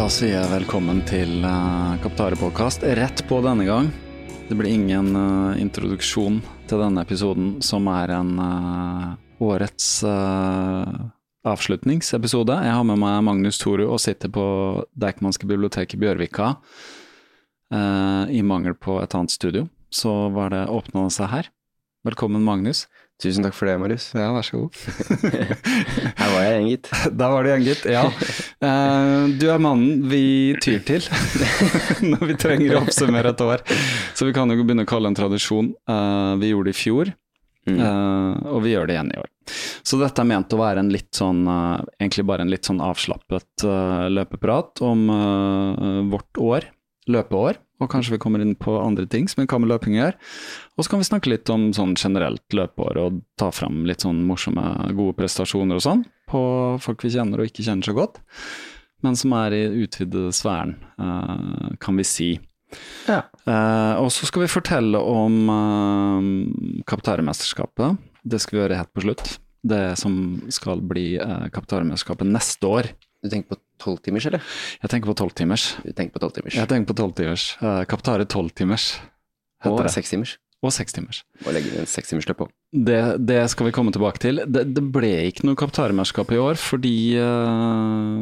Da sier jeg velkommen til uh, Kaptare-podkast. Rett på denne gang. Det blir ingen uh, introduksjon til denne episoden, som er en uh, årets uh, avslutningsepisode. Jeg har med meg Magnus Toru og sitter på Deichmanske bibliotek i Bjørvika. I mangel på et annet studio, så var det åpna seg her. Velkommen, Magnus. Tusen takk for det, Marius. Ja, vær så god. Her var jeg igjen, gitt. Der var du igjen, gitt. Ja. Du er mannen vi tyr til når vi trenger å oppsummere et år. Så vi kan jo begynne å kalle en tradisjon. Vi gjorde det i fjor, mm. og vi gjør det igjen i år. Så dette er ment å være en litt sånn, egentlig bare en litt sånn avslappet løpeprat om vårt år, løpeår. Og kanskje vi kommer inn på andre ting som kan med løping gjør. Og så kan vi snakke litt om sånn generelt løpeår og ta fram litt sånn morsomme, gode prestasjoner og sånn på folk vi kjenner og ikke kjenner så godt, men som er i utvidede sfæren, uh, kan vi si. Ja. Uh, og så skal vi fortelle om uh, Kaptærmesterskapet. Det skal vi gjøre helt på slutt. Det som skal bli uh, Kaptærmesterskapet neste år. Du tenker på tolvtimers, eller? Jeg tenker på tolvtimers. Du tenker på tolvtimers. Jeg tenker på tolvtimers. Uh, Kaptare tolvtimers. Og sekstimers. Og sekstimers. Og legge inn en sekstimersløp på. Det, det skal vi komme tilbake til. Det, det ble ikke noe Kaptaremesterskap i år, fordi uh,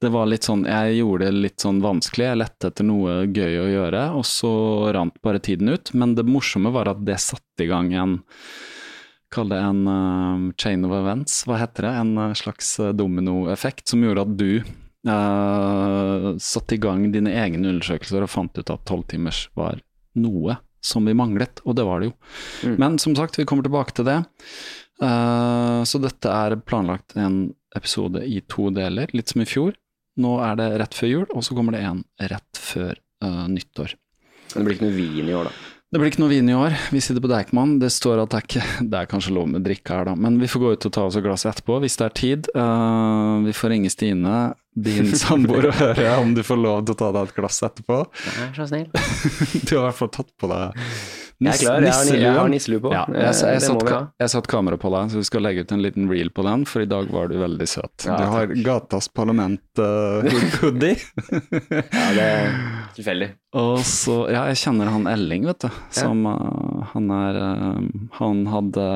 det var litt sånn Jeg gjorde det litt sånn vanskelig. Jeg lette etter noe gøy å gjøre, og så rant bare tiden ut. Men det morsomme var at det satte i gang en Kall det en uh, chain of events, hva heter det? En uh, slags dominoeffekt som gjorde at du uh, satte i gang dine egne undersøkelser og fant ut at tolvtimers var noe som vi manglet, og det var det jo. Mm. Men som sagt, vi kommer tilbake til det. Uh, så dette er planlagt en episode i to deler, litt som i fjor. Nå er det rett før jul, og så kommer det en rett før uh, nyttår. Det blir ikke noe vin i år, da? Det blir ikke noe vin i år. Vi sitter på Deichman. Det står at det er, ikke, det er kanskje lov med drikke her, da. Men vi får gå ut og ta oss et glass etterpå, hvis det er tid. Uh, vi får ringe Stine, din samboer, og høre om du får lov til å ta deg et glass etterpå. Vær så snill. du har i hvert fall tatt på deg jeg er klar, jeg har, nisselue på. Ja, jeg, jeg, jeg, satt, jeg, satt, kamera på deg, så vi skal legge ut en liten reel på den, for i dag var du veldig søt. Ja, du har takk. Gatas Parlament-hoodie. Uh, ja, det er tilfeldig. Og så, ja, jeg kjenner han Elling, vet du. Som uh, han er uh, Han hadde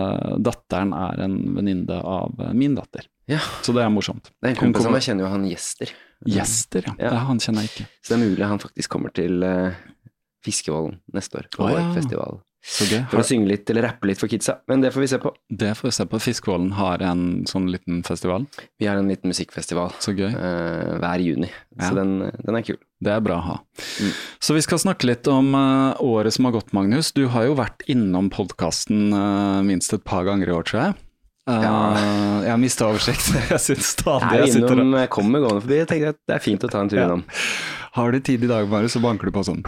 Datteren er en venninne av min datter. Ja. Så det er morsomt. Det er en kompis av jeg kjenner jo han Gjester. Gjester, ja. ja. Han kjenner jeg ikke. Så det er mulig han faktisk kommer til Fiskevollen neste år. På oh, ja. festival. For å synge litt eller rappe litt for kidsa. Men det får vi se på. Det får vi se på. Fiskevollen har en sånn liten festival? Vi har en liten musikkfestival Så gøy. Uh, hver juni. Ja. Så den, den, er kul. Det er bra å ha. Mm. Så vi skal snakke litt om uh, året som har gått, Magnus. Du har jo vært innom podkasten uh, minst et par ganger i år, tror jeg. Ja. jeg har mista oversikt. jeg syns stadig jeg, jeg sitter og Kommer gående forbi. Jeg tenker at det er fint å ta en tur innom. Har du tid i dag, Marius, så banker du på sånn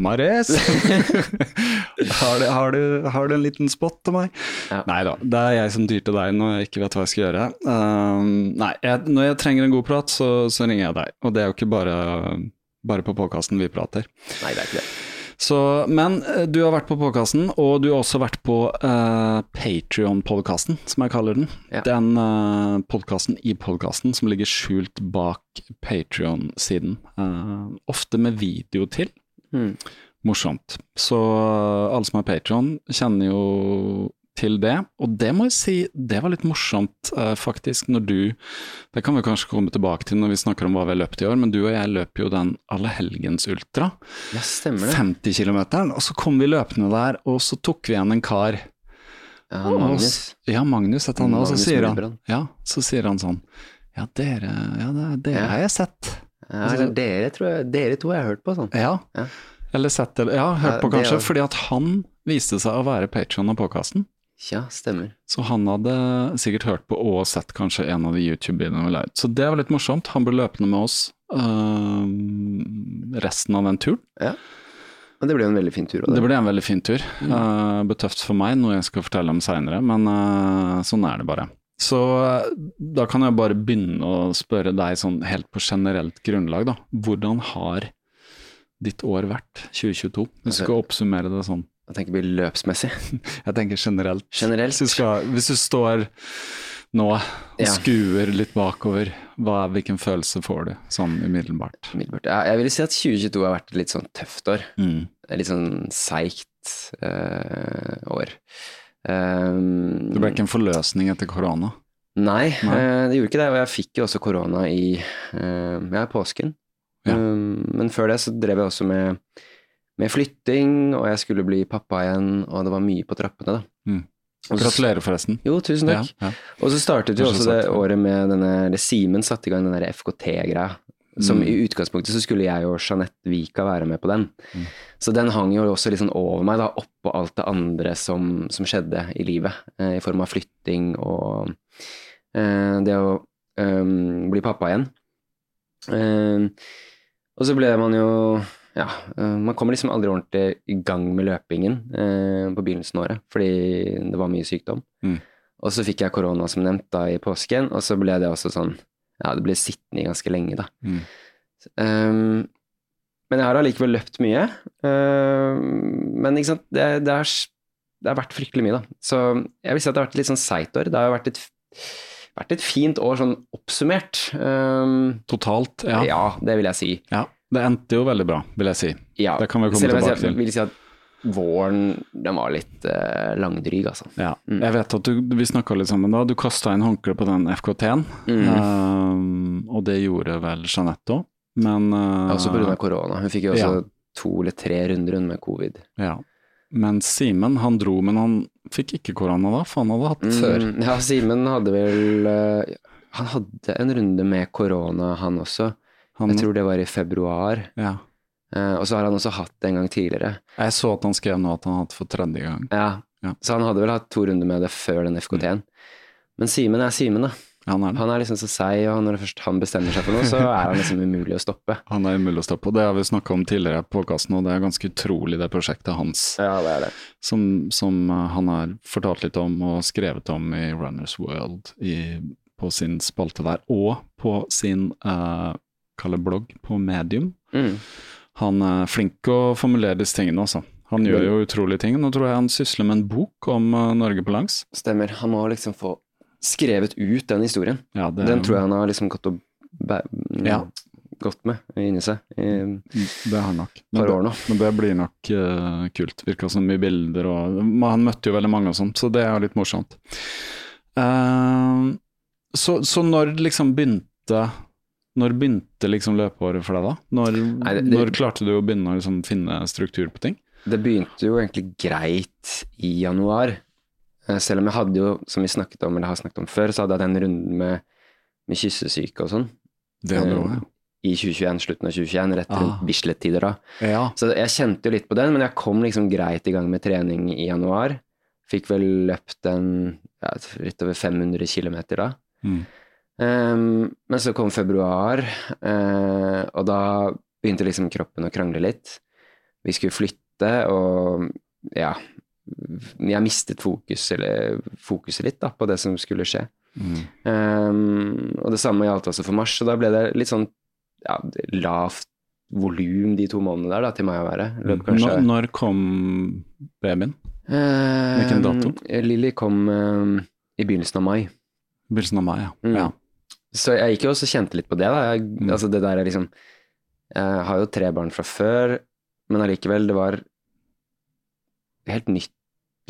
Marius! Har du, har, du, har du, en liten spot til meg? Ja. Nei da, det er jeg som dyrte til deg når jeg ikke vet hva jeg skal gjøre. Um, nei, jeg, når jeg trenger en god prat, så, så, ringer jeg deg. Og det er jo ikke bare, bare på podkasten vi prater. Nei, det er ikke det. Så, men eh, du har vært på podkasten, og du har også vært på uh, Patrion-podkasten, som jeg kaller den. Ja. Den uh, podkasten i podkasten som ligger skjult bak Patrion-siden. Uh, ofte med video til. Mm morsomt. Så eh, alle som er Patrion, kjenner jo til det. Og det må jeg si, det var litt morsomt uh, faktisk, når du Det kan vi kanskje komme tilbake til når vi snakker om hva vi har løpt i år, men du og jeg løper jo den Allehelgensultra. Ja, stemmer det. 50 km, og så kom vi løpende der, og så tok vi igjen en kar. Ja, Magnus. Og, ja, Magnus heter han, og så sier han, ja, så sier han sånn Ja, dere, ja, dere ja. har jeg sett. Ja, eller dere, tror jeg, dere to har jeg hørt på, sånn. Ja. ja. Eller sett eller Ja, hørt på kanskje, fordi at han viste seg å være patron av påkasten. Ja, stemmer. Så han hadde sikkert hørt på og sett kanskje en av de YouTube-videoene vi la ut. Så det var litt morsomt. Han ble løpende med oss øh, resten av den turen. Ja. Og det ble en veldig fin tur. Det. det ble en veldig fin tur. Mm. Uh, betøft for meg, noe jeg skal fortelle om seinere, men uh, sånn er det bare. Så uh, da kan jeg bare begynne å spørre deg sånn helt på generelt grunnlag, da. Hvordan har ditt år vært, 2022? Hvis du skal oppsummere det sånn. Jeg tenker beløpsmessig. løpsmessig. Jeg tenker generelt. Generelt. Hvis du, skal, hvis du står nå og ja. skuer litt bakover, hva, hvilken følelse får du sånn umiddelbart? umiddelbart. Jeg, jeg vil si at 2022 har vært et litt sånn tøft år. Mm. Litt sånn seigt uh, år. Um, det ble ikke en forløsning etter korona? Nei, nei. Uh, det gjorde ikke det. Og jeg fikk jo også korona i uh, ja, påsken. Ja. Um, men før det så drev jeg også med, med, flytting, og jeg skulle bli pappa igjen, og det var mye på trappene, da. Mm. Gratulerer, forresten. Jo, tusen takk. Ja, ja. Og så startet jo også det året med denne eller Simen satte i gang den der FKT-greia. Som mm. i utgangspunktet så skulle jeg og Jeanette Vika være med på den. Mm. Så den hang jo også litt sånn over meg, da, oppå alt det andre som, som skjedde i livet. Eh, I form av flytting og eh, det å um, bli pappa igjen. Eh, og så ble man jo ja, eh, man kommer liksom aldri ordentlig i gang med løpingen eh, på begynnelsen av året, fordi det var mye sykdom. Mm. Og så fikk jeg korona, som nevnt, da i påsken, og så ble det også sånn Ja, det ble sittende i ganske lenge, da. Mm. Um, men jeg har allikevel løpt mye. Uh, men ikke sant, det, det, er, det, har vært fryktelig mye, da. Så jeg vil si at det har vært et litt sånn seigt år. Det har vært et, vært et fint år sånn oppsummert. Um, Totalt, ja. Ja, det vil jeg si. Ja. Det endte jo veldig bra, vil jeg si. Ja, det kan vi komme tilbake til. Vil si at våren den var litt uh, langdryg, altså. Ja. Mm. Jeg vet at du, vi snakka litt sammen da. Du kasta inn håndkleet på den FKT-en, mm. um, og det gjorde vel Jeanette òg, men uh, Også pga. korona. Hun fikk jo også ja. to eller tre runder med covid. Ja. Men Simen, han dro, men han fikk ikke korona da, for han hadde hatt mm, før. Ja, Simen hadde vel uh, Han hadde en runde med korona, han også. Han, jeg tror det var i februar. Ja. Uh, og så har han også hatt det en gang tidligere. Jeg så at han skrev nå at han har hatt for tredje gang. Ja. ja. Så han hadde vel hatt to runder med det før den FKT-en. Mm. Men Simen er Simen, da. Han er, han er, liksom så seig, og når først han bestemmer seg for noe, så er han liksom umulig å stoppe. Han er umulig å stoppe, og det har vi snakka om tidligere på podkasten, og det er ganske utrolig, det prosjektet hans. Ja, det er det. Som, som uh, han har fortalt litt om og skrevet om i Runners World, i, på sin spalte der, og på sin uh, kaller blogg på Medium. Mm. Han er flink å formulere disse tingene også. Han gjør jo utrolige ting. Nå tror jeg han sysler med en bok om uh, Norge på langs. Stemmer. Han må liksom få skrevet ut den historien. Ja, det, den tror jeg han har liksom gått, ja. gått med inni seg i mm, det har han nok. Men år nå. men det blir nok uh, kult. Virka som mye bilder og Han møtte jo veldig mange og sånt, så det er litt morsomt. Uh, så, så når liksom begynte når begynte liksom løpeåret for deg, da? Når, Nei, det, det, når klarte du å begynne å liksom finne struktur på ting? Det begynte jo egentlig greit i januar. Eh, selv om jeg hadde jo, som vi snakket om, eller har snakket om før, så hadde jeg den runden med, med kyssesyke og sånn. Det hadde du også, ja. Eh, I 2021, slutten av 2021, rett rundt ah. Bislett-tider da. Ja. Så jeg kjente jo litt på den, men jeg kom liksom greit i gang med trening i januar. Fikk vel løpt en ja, litt over 500 km da. Mm. Um, men så kom februar, uh, og da begynte liksom kroppen å krangle litt. Vi skulle flytte, og ja, jeg mistet fokus, eller fokuset litt da, på det som skulle skje. Mm. Um, og det samme gjaldt også for mars, og da ble det litt sånn ja, lavt volum de to månedene der, da, til meg å være. Når, når kom babyen? Hvilken dato? Lilly kom um, i begynnelsen av mai. Begynnelsen av mai, ja. Mm. ja. Så jeg gikk jo også og kjente litt på det, da. Jeg, Mm. Altså det der er liksom Jeg har jo tre barn fra før, men allikevel, det var helt nytt,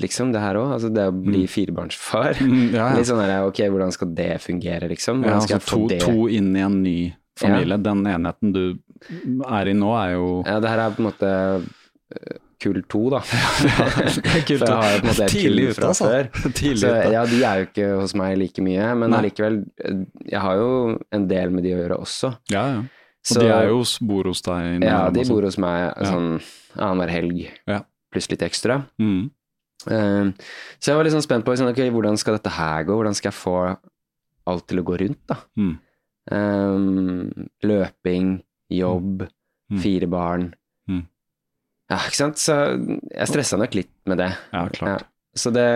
liksom, det her òg. Altså det å bli Mm. firebarnsfar. Mm, ja, ja. Litt sånn der, ok, hvordan skal det fungere, liksom? ja Hvordan skal altså jeg få to, det? to inn i en ny familie. Den enheten du er i nå, er jo Ja, det her er på en måte kull to, da. kull to. har jeg på en måte et Tidlig kull fra altså. før. Tidlig Så, ja, de er jo ikke hos meg like mye, men allikevel, eh, jeg har jo en del med de å gjøre også. Ja, ja. Og Så- de er jo bor hos deg Ja, de bor hos meg sånn annenhver helg, Ja. pluss litt ekstra. Mm. Uh, så jeg var litt sånn spent på sånn, okay, hvordan skal dette her gå, hvordan skal jeg få alt til å gå rundt, da. Mm. Um, løping, jobb, Mm. fire barn. Ja, ikke sant. Så jeg stressa nok litt med det. Ja, klart. Så det,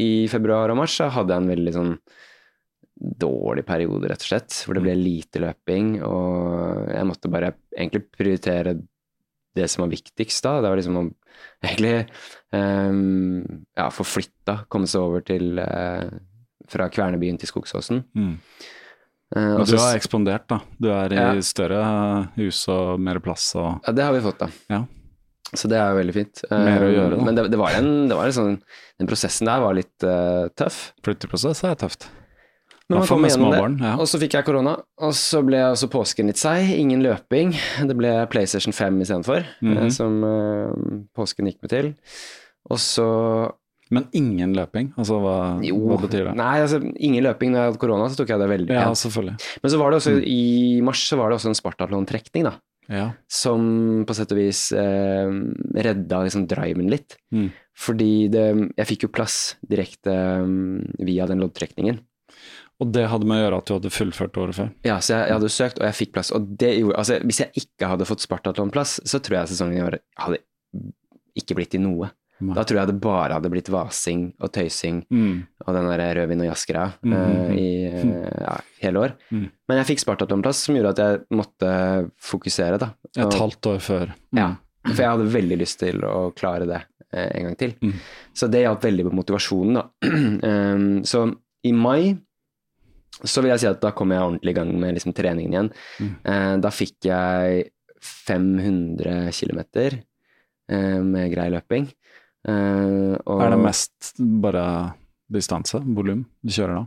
i februar og mars så hadde jeg en veldig sånn dårlig periode, rett og slett, hvor det ble Mm. lite løping, og jeg måtte bare egentlig prioritere det som var viktigst da. Det var liksom å egentlig um, ja, få flytta, komme seg over til uh, fra Kvernebyen til Skogsåsen. Mm. Uh, Men du har ekspandert, da. Du er i Ja. større hus og mer plass og Ja, det har vi fått, da. Ja. Så det er jo veldig fint. Mer å Eh, gjøre, da. Men det, det var en, det var en sånn Den prosessen der var litt uh, tøff. flytteprosess er tøft. Men man kom gjennom det. ja. Og så fikk jeg korona, og så ble også påsken litt seig. Ingen løping. Det ble PlayStation 5 istedenfor, mm -hmm. som uh, påsken gikk med til. Og så Men ingen løping? Altså hva, Jo, hva betyr det? nei, altså ingen løping. Når jeg hadde korona, så tok jeg det veldig Ja, selvfølgelig. Men så var det også, Mm. i mars så var det også en Spartatlon-trekning, da. Ja. Som på sett og vis eh, redda liksom driven litt. Mm. Fordi det, jeg fikk jo plass direkte eh, via den loddtrekningen. Og det hadde med å gjøre at du hadde fullført året før? Ja, så jeg, jeg hadde søkt, og jeg fikk plass. Og det altså, hvis jeg ikke hadde fått Spartatlon-plass, så tror jeg sesongen i år hadde ikke blitt til noe. Da tror jeg det bare hadde blitt vasing og tøysing Mm. og den der rødvin og jazzgreia Mhm. uh, i uh, ja, hele år. Mm. Men jeg fikk Spartatlon-plass, som gjorde at jeg måtte fokusere, da. Et halvt år før. Mm. Ja, for jeg hadde veldig lyst til å klare det uh, en gang til. Mm. Så det hjalp veldig på motivasjonen, da. um, så i mai så vil jeg si at da kom jeg ordentlig i gang med liksom, treningen igjen. Mm. Eh, da fikk jeg 500 km eh, med grei løping. Eh, og, Er det mest bare distanse, volum, du kjører da?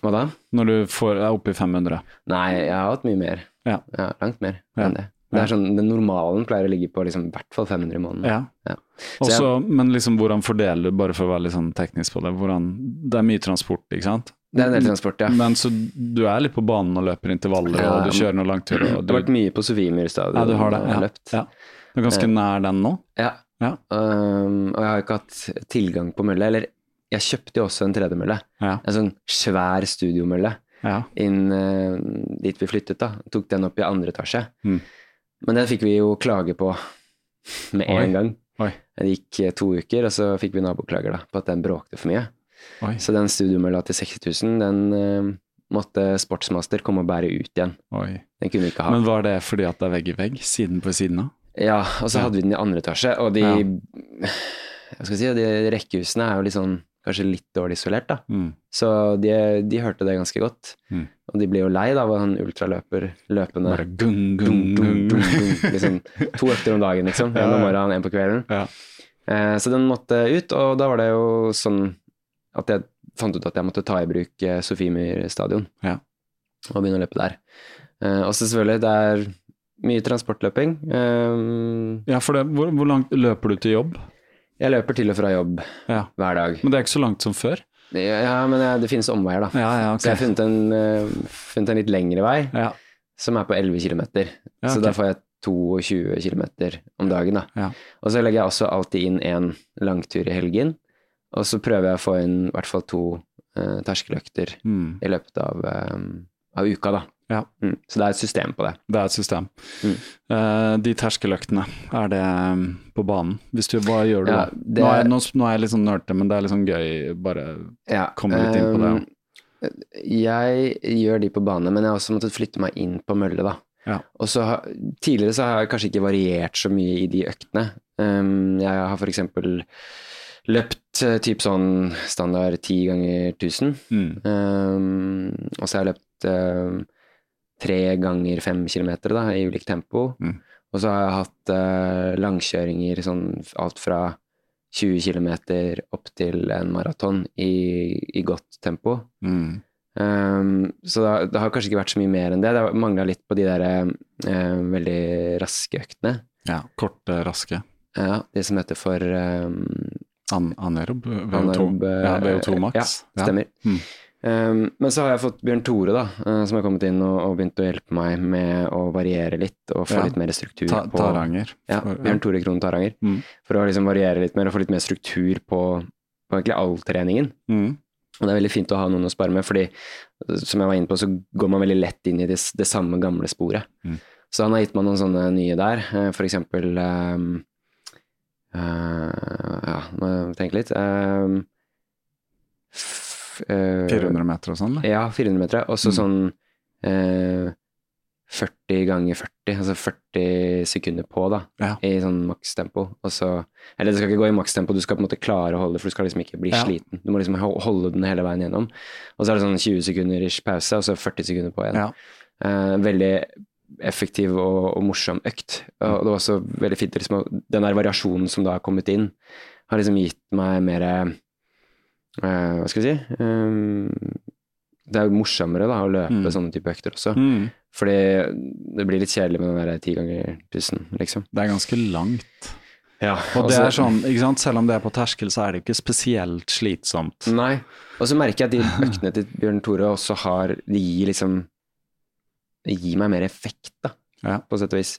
Hva da? Når du får, er oppe i 500? Nei, jeg har hatt mye mer. Ja. langt mer Ja. enn det. Det er sånn, Den normalen pleier å ligge på liksom, i hvert fall 500 i måneden. Ja. Ja. Så Også, men liksom hvordan fordeler du, bare for å være litt sånn teknisk på det, hvordan, det er mye transport, ikke sant? Det er en del transport, ja. Men så du er litt på banen og løper intervaller, Ja, og du kjører noen langturer, Du... Det har vært mye på Sofiemyr stadion. ja, du har det, ja. løpt. ja. Du er ganske nær den nå? Ja. Ja. Um, og jeg har ikke hatt tilgang på mølle. Eller jeg kjøpte jo også en tredemølle. Ja. En sånn svær studiomølle ja. inn uh, dit vi flyttet. da. Tok den opp i andre etasje. Mm. Men den fikk vi jo klage på med Oi. en gang. Oi. Det gikk eh, to uker, og så fikk vi naboklager da, på at den bråkte for mye. Oi. Så den studiomølla til 60 000, den uh, måtte Sportsmaster komme og bære ut igjen. Den kunne vi ikke ha. Men var det fordi at det er vegg i vegg, siden på siden av? Ja, og så hadde vi den i andre etasje, og de. Jeg skal si, de rekkehusene er jo litt sånn kanskje litt dårlig isolert, da. Mm. Så de, de hørte det ganske godt. Mm. Og de ble jo lei da, av en ultraløper løpende Bare gung, gung, gung, gung. liksom, To økter om dagen, liksom. En om morgenen, en på kvelden. Ja. Eh, så den måtte ut, og da var det jo sånn at jeg fant ut at jeg måtte ta i bruk eh, Sofiemyr stadion Ja. og begynne å løpe der. Eh, og så selvfølgelig, det er mye transportløping. Um, Ja, for det, hvor, hvor langt løper du til jobb? jeg løper til og fra jobb Ja. hver dag. Men det er ikke så langt som før? Ja, men det finnes omveier, da. Ja, ja, okay. Så jeg har funnet en, uh, funnet en litt lengre vei, som er på 11 km. Ja, Så da får jeg 22 km om dagen, da. Ja. Og så legger jeg også alltid inn en langtur i helgen. Og så prøver jeg å få inn i hvert fall to uh, terskeløkter mm. i løpet av, um, av uka, da. Ja. Mm. Så det er et system på det. Det er et system. Mm. Uh, de terskeløktene, er det um, på banen? Hvis du, hva gjør du Ja, det Nå, er, nå, nå er jeg litt sånn nerdete, men det er litt sånn gøy. Bare Ja, komme litt inn på det. ehm, Jeg gjør de på bane, men jeg har også måttet flytte meg inn på mølle, da. Ja. Og så tidligere så har jeg kanskje ikke variert så mye i de øktene. Um, jeg har eksempel løpt uh, typ sånn standard ti ganger 1000. mm. Um, og så har jeg løpt um, tre ganger fem kilometer da, i ulikt tempo. Mm. Og så har jeg hatt uh, langkjøringer sånn alt fra 20 km opp til en maraton i, i godt tempo. Mm. Um, så det, har- det har kanskje ikke vært så mye mer enn det. Det mangla litt på de der uh, veldig raske øktene. Ja, korte, raske. Ja, det som heter for um, An Anerob? VO2, anaerob, eh, ja, VO2 max. Ja, stemmer. Mm. Um, men så har jeg fått Bjørn Tore, da, eh, som har kommet inn og, og begynt å hjelpe meg med å variere litt og få Ja. litt mer struktur Ta, på Taranger. Ja, Bjørn Tore Krohn Taranger. Mm. For å liksom variere litt mer og få litt mer struktur på, på egentlig all treningen. Mm. Og det er veldig fint å ha noen å spare med, fordi som jeg var inne på, så går man veldig lett inn i det, det samme gamle sporet. Mm. Så han har gitt meg noen sånne nye der, eh, for eksempel um, uh, Ja, må jeg tenke litt. ehm, eh, 400 meter og sånn. Ja, 400 meter. Og så Mm. sånn eh, 40 ganger 40, altså 40 sekunder på, da, Ja. i sånn makstempo. Og så Eller det skal ikke gå i makstempo, du skal på en måte klare å holde det, for du skal liksom ikke bli Ja. sliten. Du må liksom holde den hele veien gjennom. Og så er det sånn 20 sekunder ish pause, og så 40 sekunder på igjen. Ja. Eh, veldig effektiv og, og morsom økt. Og det var også veldig fint liksom, Den der variasjonen som da har kommet inn, har liksom gitt meg mer Hva skal vi si eh, Det er jo morsommere da, å løpe Mm. sånne type økter også. Mm. Fordi det blir litt kjedelig med den der ti ganger tusen, liksom. Det er ganske langt. Ja, Og det er sånn, ikke sant, selv om det er på terskel, så er det ikke spesielt slitsomt. Nei. Og så merker jeg at de øktene til Bjørn Tore også har De gir liksom Det gir meg mer effekt, da, Ja. på sett og vis.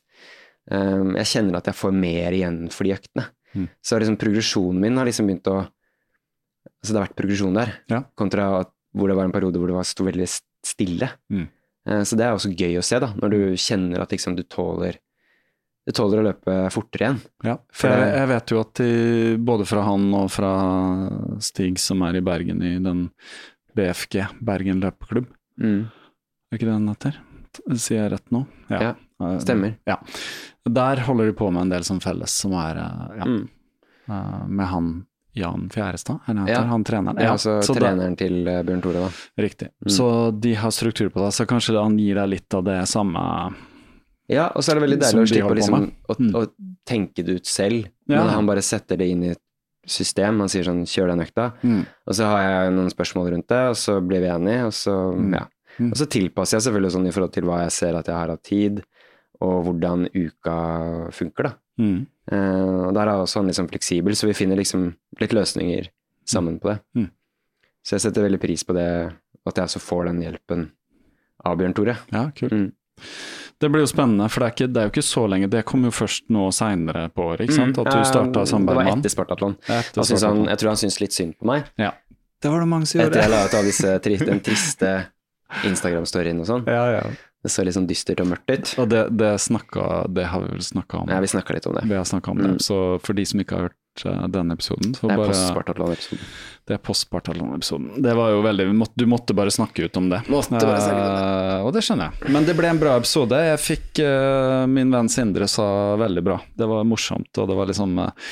Um, jeg kjenner at jeg får mer igjen for de øktene. Mm. Så liksom progresjonen min har liksom begynt å Altså det har vært progresjon der, Ja. kontra hvor det var en periode hvor det var sto veldig stille. Mm. Eh, så det er også gøy å se, da, når du kjenner at liksom du tåler Du tåler å løpe fortere igjen. Ja, For jeg, jeg vet jo at de, både fra han og fra Stig som er i Bergen i den BFG, Bergen løpeklubb, Mm. er ikke det den heter? Sier jeg rett nå? Ja, ja stemmer. Ja. Der holder de på med en del som felles, som er eh, ja, Mm. eh, med han Jan Fjærestad, han? Ja. Han treneren? Ja, altså så da- treneren til eh, Bjørn Tore, da. Riktig. Mm. Så de har struktur på det, så kanskje han gir deg litt av det samme Ja, og så er det veldig deilig å slippe liksom, å, Mm. å tenke det ut selv, Ja. men han bare setter det inn i et system. Han sier sånn 'kjør den økta', mm. og så har jeg noen spørsmål rundt det, og så blir vi enige, og så, Mm. ja. Mm. Og så tilpasser jeg selvfølgelig sånn i forhold til hva jeg ser at jeg har av tid, og hvordan uka funker, da. Mm. Eh, og der er også han liksom fleksibel, så vi finner liksom litt løsninger sammen på det. Mm. Så jeg setter veldig pris på det, at jeg også får den hjelpen av Bjørn Tore. Ja, kult. Mm. Det blir jo spennende, for det er, ikke, det er jo ikke så lenge. Det kom jo først nå seinere på året, ikke sant? At du Eh, starta samarbeid Det med var han. etter Spartatlon. Etter han, Spartatlon. jeg tror han syntes litt synd på meg. Ja. Det var det mange som gjorde. Etter jeg la ut av disse den triste Instagram-storyen og sånn. Ja, ja. Det så litt sånn dystert og mørkt ut. Og det, det snakka Det har vi vel snakka om. Ja, vi snakka litt om det. Vi har om Mm. det. Så for de som ikke har hørt eh, denne episoden, så Det er bare post-Spartatlon-episoden. Det er postpartalon-episoden. Det var jo veldig måtte, Du måtte bare snakke ut om det. Måtte bare snakke om det. Uh, og det skjønner jeg. Men det ble en bra episode. Jeg fikk uh, Min venn Sindre sa veldig bra. Det var morsomt, og det var liksom eh,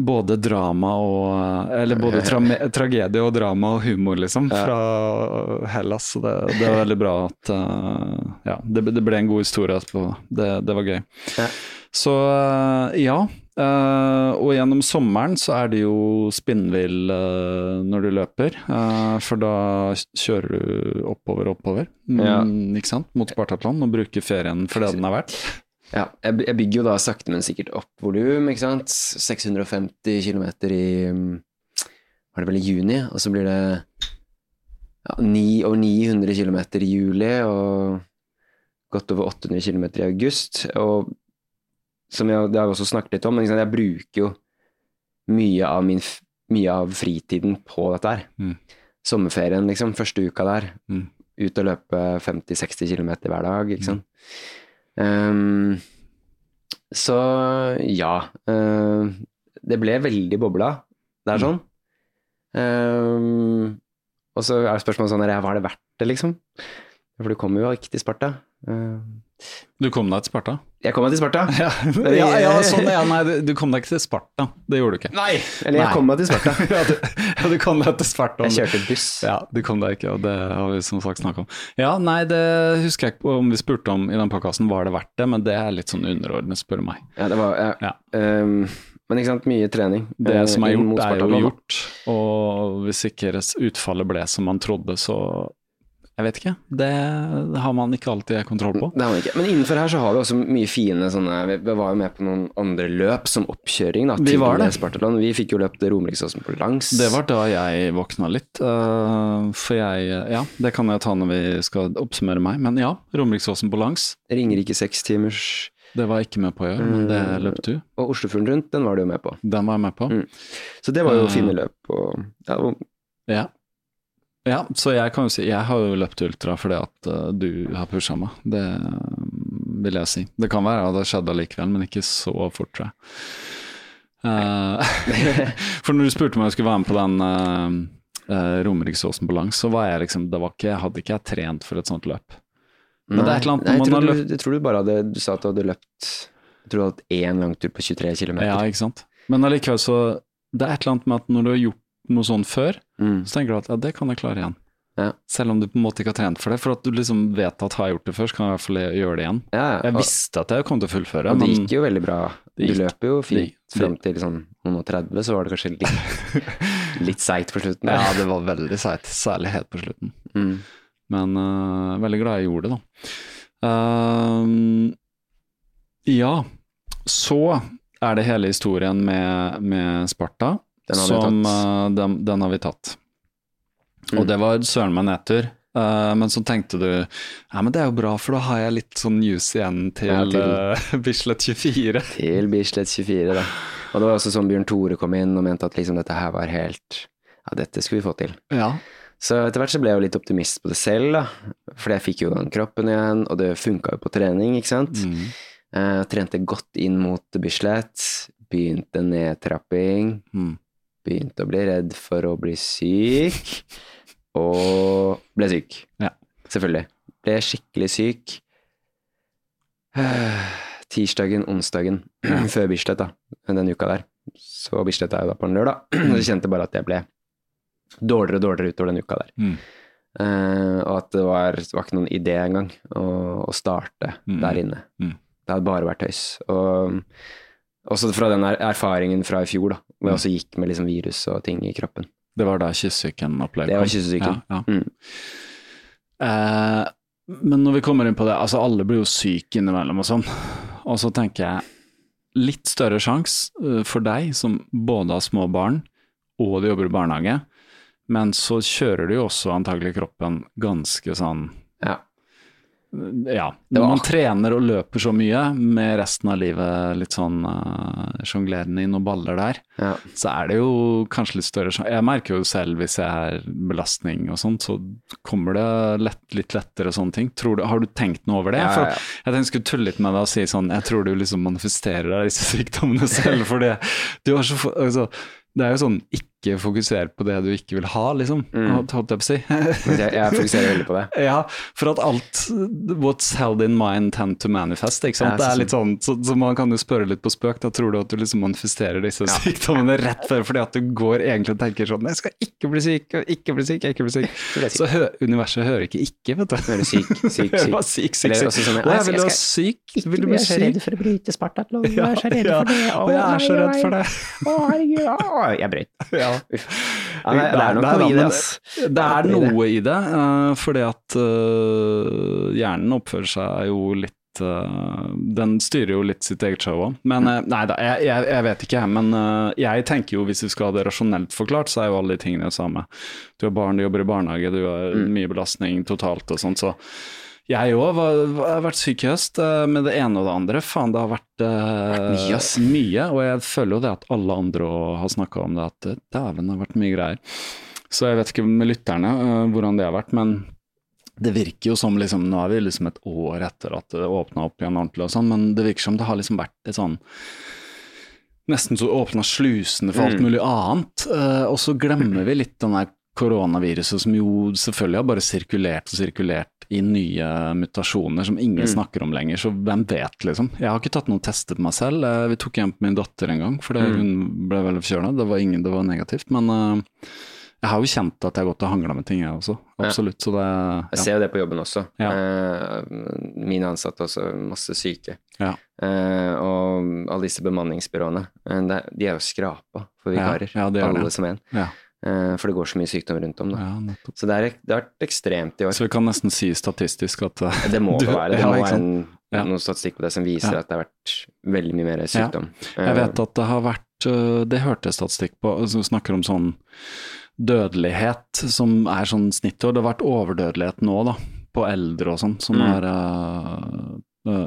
både drama og Eller både tra tragedie og drama og humor, liksom, Ja. fra Hellas. Så det, det var veldig bra at uh, Ja, det, det ble en god historie etterpå. Det, det var gøy. Ja. Så uh, ja. Uh, og gjennom sommeren så er det jo spinnvill uh, når du løper, uh, for da kjører du oppover og oppover, Ja. mm, ikke sant, mot Spartatland og bruker ferien for det den er verdt. Ja, jeg, bygger jo da sakte, men sikkert opp volum, ikke sant. 650 km i mm, Var det vel i juni? Og så blir det ja, 9, over 900 km i juli, og godt over 800 km i august. Og som jeg, det har jeg også snakket litt om, men jeg bruker jo mye av, min, mye av fritiden på dette her. Mm. Sommerferien, liksom, første uka der. Mm. ut og løpe 50-60 km hver dag, ikke sant. Um, så ja. Uh, det ble veldig bobla. Det er sånn. Um, og så er spørsmålet sånn Var det verdt det, liksom? For du kommer jo ikke til Sparta. Uh, du kom deg til Sparta? Jeg kom meg til Sparta. Ja, ja, ja sånn, ja, nei, du kom deg ikke til Sparta. Det gjorde du ikke. Nei, eller jeg nei. kom meg til Sparta. ja, du, ja, du kom deg til Sparta. Jeg kjørte buss. Ja, du kom deg ikke, og det har vi som sagt snakka om. Ja, nei, det husker jeg ikke om vi spurte om i den podkasten, var det verdt det? Men det er litt sånn underordnet, spør du meg. Ja, det var ja. Um, men ikke sant, mye trening. Det som er gjort, er jo gjort. Og hvis ikke utfallet ble som man trodde, så jeg vet ikke. Det har man ikke alltid kontroll på. Det har man ikke. Men innenfor her så har vi også mye fine sånne Vi var jo med på noen andre løp som oppkjøring da, til var det. Spartaland. Vi fikk jo løpt Romeriksåsen på langs. Det var da jeg våkna litt. Uh, for jeg Ja, det kan jeg ta når vi skal oppsummere meg. Men ja, Romeriksåsen på langs. Ringerike sekstimers. Det var jeg ikke med på å gjøre, men det mm. løp du. Og Oslofjorden rundt, den var du jo med på. Den var jeg med på. Mm. Så det var jo uh, fine løp. Og, ja, og, ja. Ja, så jeg kan jo si Jeg har jo løpt ultra fordi at uh, du har pusha meg. Det vil jeg si. Det kan være at det skjedde allikevel, men ikke så fort, tror jeg. Uh, for når du spurte meg om jeg skulle være med på den uh, uh, Romeriksåsen på langs, så var jeg liksom det var ikke, hadde ikke jeg trent for et sånt løp. Men Nei, det er et eller annet Nei, jeg, tror du, jeg tror du bare hadde Du sa at du hadde løpt Jeg tror du hadde hatt én langtur på 23 km. Ja, ikke sant. Men allikevel så Det er et eller annet med at når du har gjort noe sånn før, mm. så tenker du at ja, det kan jeg klare igjen. Ja. Selv om du på en måte ikke har trent for det. For at du liksom vet at har jeg gjort det før, så kan jeg i hvert fall gjøre det igjen. Ja, jeg visste at jeg kom til å fullføre. Og det gikk jo veldig bra. Du løper jo fint fram til sånn noen og 30, så var det kanskje litt, litt seigt på slutten. Ja, det var veldig seigt. Særlig helt på slutten. Mm. Men uh, veldig glad jeg gjorde det, da. Uh, ja, så er det hele historien med, med Sparta. Den har, som, uh, den, den har vi tatt. Mm. Og det var søren meg nedtur. Uh, men så tenkte du ja, men det er jo bra, for da har jeg litt sånn news igjen til, ja, til uh, Bislett 24. Til Bislett 24, da. Og det var også sånn Bjørn Tore kom inn og mente at liksom dette her var helt Ja, dette skulle vi få til. Ja. Så etter hvert så ble jeg jo litt optimist på det selv, da. For jeg fikk jo den kroppen igjen, og det funka jo på trening, ikke sant. Mm. Uh, trente godt inn mot Bislett. Begynte nedtrapping. Mm. Begynte å bli redd for å bli syk. Og ble syk. Ja. Selvfølgelig. Ble skikkelig syk. Tirsdagen, onsdagen før Bislett, da, den uka der. Så Bislett er jo da på en lørdag. Jeg kjente bare at jeg ble dårligere og dårligere utover den uka der. Mm. Uh, og at det var, var, ikke noen idé engang å, å starte mm. der inne. Mm. Det hadde bare vært tøys. Og også fra den erfaringen fra i fjor, da, hvor jeg også gikk med liksom virus og ting i kroppen. Det var da kyssesyken opplevde Det var kyssesyken. Ja, ja. Mm. Eh, men når vi kommer inn på det, altså alle blir jo syke innimellom og sånn. Og så tenker jeg litt større sjanse uh, for deg som både har små barn og du jobber i barnehage, men så kjører du jo også antagelig kroppen ganske sånn ja ja, når man trener og løper så mye med resten av livet litt sånn uh, sjonglerende i noen baller der, ja. så er det jo kanskje litt større Jeg merker jo selv hvis jeg er belastning og sånt, så kommer det lett, litt lettere og sånne ting. Du, har du tenkt noe over det? Ja, ja, For jeg tenkte jeg skulle tulle litt med deg og si sånn Jeg tror du liksom manifesterer disse sykdommene selv, for det du har så altså, det er jo sånn ikke fokuser på det du ikke vil ha, liksom. Mm. Holdt jeg på å si. jeg, jeg, fokuserer veldig på det. Ja, for at alt What's held in mind tend to manifest, ikke sant. Ja, det er litt sånn, så, så, man kan jo spørre litt på spøk. Da tror du at du liksom manifesterer disse ja. sykdommene rett før fordi at du går egentlig og tenker sånn Jeg skal ikke bli syk, ikke bli syk, ikke bli syk. Så hø universet hører ikke ikke, vet du. Hører syk, syk, syk. syk, syk, syk. Sånn, jeg, jeg vil være syk. Vil du bli syk? Jeg er så redd for å bryte Spartatloven. Jeg er så redd for det. Og jeg er så redd for det. Å, herregud. Jeg brøt. Ja. Nei, det er noe i det. Det er noe i det, fordi at uh, hjernen oppfører seg jo litt uh, Den styrer jo litt sitt eget show òg. Men nei da, jeg, jeg, jeg, vet ikke, men jeg tenker jo hvis vi skal ha det rasjonelt forklart, så er jo alle de tingene det samme. Du har barn, du jobber i barnehage, du har mm. mye belastning totalt og sånt, så jeg òg har vært syk i høst uh, med det ene og det andre. Faen, det har vært, uh, vært mye, mye, Og jeg føler jo det at alle andre har snakka om det, at dæven, det har vært mye greier. Så jeg vet ikke med lytterne hvordan det har vært, men det virker jo som liksom, Nå er vi liksom et år etter at det åpna opp igjen ordentlig og sånn, men det virker som det har liksom vært et sånn Nesten så åpna slusene for alt Mm. mulig annet. eh, og så glemmer vi litt den der koronaviruset som jo selvfølgelig har bare sirkulert og sirkulert i nye mutasjoner som ingen Mm. snakker om lenger, så hvem vet, liksom. Jeg har ikke tatt noen tester på meg selv. Eh, vi tok hjem på min datter en gang, for Mm. hun ble veldig forkjøla. Det var ingen, det var negativt. Men uh, jeg har jo kjent at jeg har gått og hangla med ting, jeg også. Ja. Absolutt. Så det Jeg ser jo det på jobben også. Ja. Uh, mine ansatte også, masse syke. Ja. Uh, og alle disse bemanningsbyråene, de er jo skrapa for Ja, vikarer. ja, er alle som en. Ja. Eh, for det går så mye sykdom rundt om. Da. ja. Så det, er, det har vært ekstremt i år. Så vi kan nesten si statistisk at eh, Det må det være. Det ja, må være en, Ja. noen statistikk på det som viser at det har vært veldig mye mer sykdom. Jeg vet at det har vært Det hørte jeg statistikk på, vi snakker om sånn dødelighet som er sånn snittår. Det har vært overdødelighet nå, da, på eldre og sånn, som Mm. er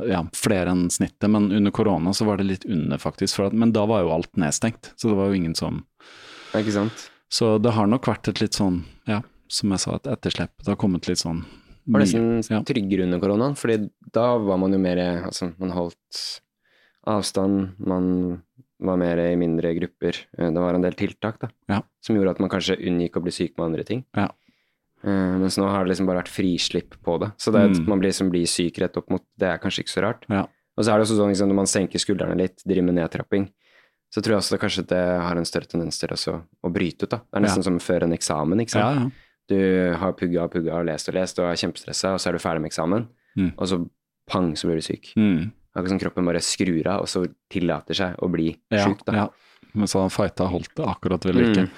ja, flere enn snittet. Men under korona så var det litt under, faktisk. At, men da var jo alt nedstengt, så det var jo ingen som Ikke sant? Så det har nok vært et litt sånn, ja, som jeg sa, et etterslep. Det har kommet litt sånn Var det nesten ja. tryggere under koronaen, fordi da var man jo mer Altså, man holdt avstand, man var mer i mindre grupper. Eh, Det var en del tiltak da, Ja. som gjorde at man kanskje unngikk å bli syk med andre ting. Ja. Eh, mens nå har det liksom bare vært frislipp på det. Så det at Mm. man blir, liksom, blir syk rett opp mot Det er kanskje ikke så rart. Ja. Og så er det også sånn liksom, når man senker skuldrene litt, driver med nedtrapping, så tror jeg også det kanskje det har en større tendens til å bryte ut. da. Det er nesten Ja. som før en eksamen. ikke sant? ja. Du har pugga og pugga og lest og lest og er kjempestressa, og så er du ferdig med eksamen, Mm. og så pang, så blir du syk. Mm. Akkurat som kroppen bare skrur av, og så tillater seg å bli ja, sjuk. Da. ja. Men så han fighta holdt det akkurat vel ikke. Mm.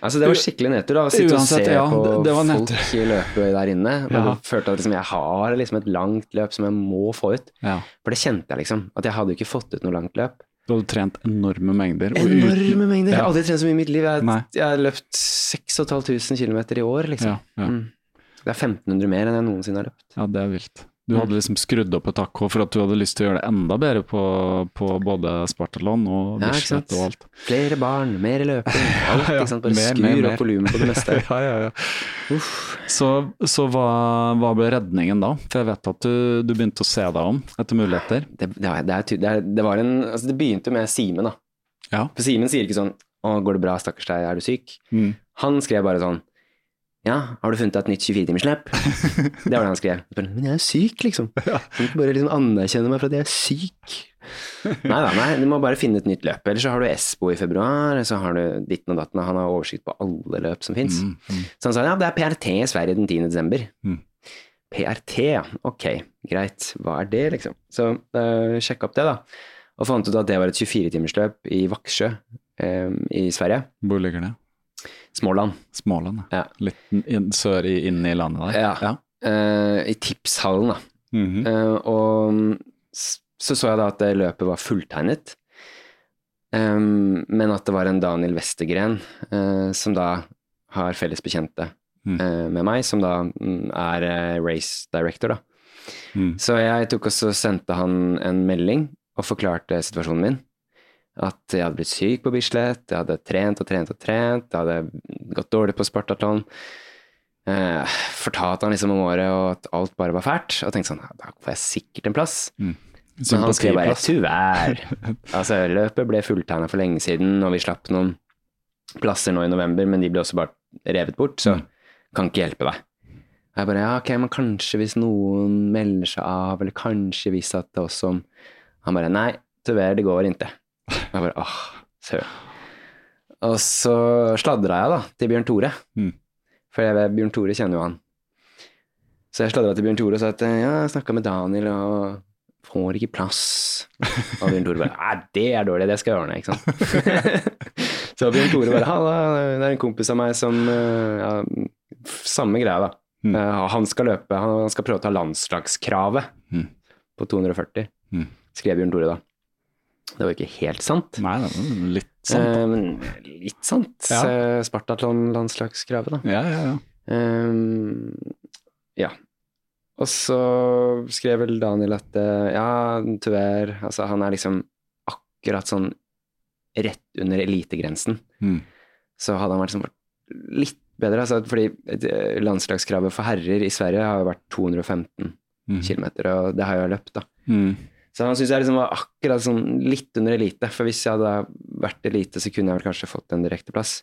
Altså, det var skikkelig nedtur da, å sitte Uansett, og se ja, på det- det folk i løpe der inne. Men Ja. jeg følte at liksom, jeg har liksom et langt løp som jeg må få ut. Ja. For det kjente jeg liksom, at jeg hadde ikke fått ut noe langt løp. Du hadde trent enorme mengder. Enorme uten- mengder! Jeg har aldri trent så mye i mitt liv. Jeg, Nei. jeg har løpt 6500 km i år, liksom. Ja, ja. Mm. Det er 1500 mer enn jeg noensinne har løpt. ja, det er vilt. Du hadde liksom skrudd opp et hakk for at du hadde lyst til å gjøre det enda bedre på, på både Spartalon og Ja? Bislett og alt. Flere barn, mer løping, alt. Ja, ja. Bare mer, skrur mer, mer. opp volumet på det meste. ja, ja, ja. Så, så hva, hva ble redningen da? For jeg vet at du, du begynte å se deg om etter muligheter. Det, det, det, det, det var en Altså, det begynte med Simen, da. Ja. For Simen sier ikke sånn 'Å, går det bra, stakkars deg, er du syk?' Mm. Han skrev bare sånn 'Ja, har du funnet deg et nytt 24-timersløp?' det var det han skrev. Men jeg er syk, liksom. Du ikke bare liksom anerkjenne meg for at jeg er syk. nei da, nei, du må bare finne et nytt løp. Eller så har du Espo i februar, så har du ditten og datten. Han har oversikt på alle løp som fins. Mm, mm. Så han sa ja, det er PRT i Sverige den 10. desember. Mm. PRT, ja. Ok, greit. Hva er det, liksom? Så uh, sjekk opp det, da. Og fant ut at det var et 24-timersløp i Vaksjø um, i Sverige. Hvor ligger det? Småland. Småland, Ja. Litt sør i, inn i landet der. Ja. Uh, I tipshallen, da. Mm -hmm. uh, og så så jeg da at det løpet var fulltegnet. Um, men at det var en Daniel Westergren, uh, som da har felles bekjente Mm. eh, med meg, som da mm, er eh, race director, da. Mm. Så jeg tok også sendte han en melding og forklarte situasjonen min. At jeg hadde blitt syk på Bislett, jeg hadde trent og trent og trent, jeg hadde gått dårlig på Spartatlon. Eh, fortalte han liksom om året og at alt bare var fælt. Og tenkte sånn, da får jeg sikkert en plass. Men han skrev bare. 'tyvärr'. altså, løpet ble fulltegna for lenge siden, og vi slapp noen plasser nå i november, men de ble også bare revet bort, så Mm. kan ikke hjelpe deg. Og jeg bare ja, ok, men kanskje hvis noen melder seg av, eller kanskje hvis at det også Han bare nei, tyvärr, det går ikke. Jeg bare åh, søren. Og så sladra jeg da til Bjørn Tore, Mm. for jeg Bjørn Tore kjenner jo han. Så jeg sladra til Bjørn Tore og sa at ja, jeg snakka med Daniel og får ikke plass. Og Bjørn Tore bare Nei, det er dårlig, det skal jeg ordne, ikke sant. så Bjørn Tore bare Halla, det er en kompis av meg som eh, ja, Samme greia, da. Mm. Eh, han skal løpe, han han skal prøve å ta landslagskravet Mm. på 240, Mm. skrev Bjørn Tore da. Det var ikke helt sant. Nei, det var litt sant. da. Eh, litt sant. Ja. Eh, Spartatlon-landslagskravet, da. Ja, ja, ja. Ehm, ja. Og så skrev vel Daniel at eh, ja, tyvärr Altså, han er liksom akkurat sånn rett under elitegrensen. Mm. Så hadde han vært sånn, litt bedre. Altså, fordi eh, landslagskravet for herrer i Sverige har jo vært 215 Mm. km, og det har jo løpt, da. Mm. Så han syns jeg liksom var akkurat sånn litt under elite. For hvis jeg hadde vært elite, så kunne jeg vel kanskje fått en direkteplass.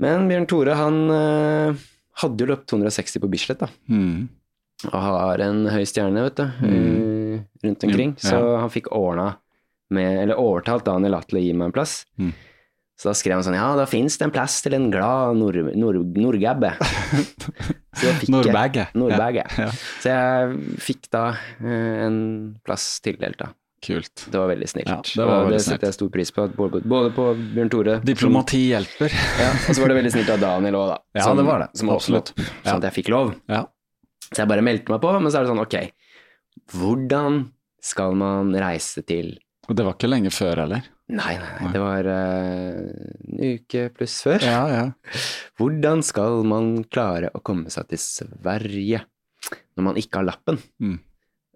Men Bjørn Tore, han øh, hadde jo løpt 260 på Bislett, da. Mm. Og har en høy stjerne, vet du, mm. rundt omkring. Ja. Så han fikk ordna med Eller overtalt Daniel Atle å gi meg en plass. Mm. Så da skrev han sånn Ja, da fins det en plass til en glad nord, nord, nordgabbe. Så da jeg- Nordbagge. Nordbagge. Ja, ja. Så jeg fikk da eh, en plass tildelt, da. Kult. Det var veldig snilt. Ja, det var og det setter jeg stor pris på. Både, på Bjørn Tore Diplomati hjelper. Ja, og så var det veldig snilt av Daniel òg, da. Ja, det var det. Som Absolutt. opp, sånn at jeg fikk lov. Ja. Så jeg bare meldte meg på, men så er det sånn, ok, hvordan skal man reise til Og det var ikke lenge før heller. Nei, nei, nei, det var uh, en uke pluss før. Ja, ja. Hvordan skal man klare å komme seg til Sverige når man ikke har lappen? Mm.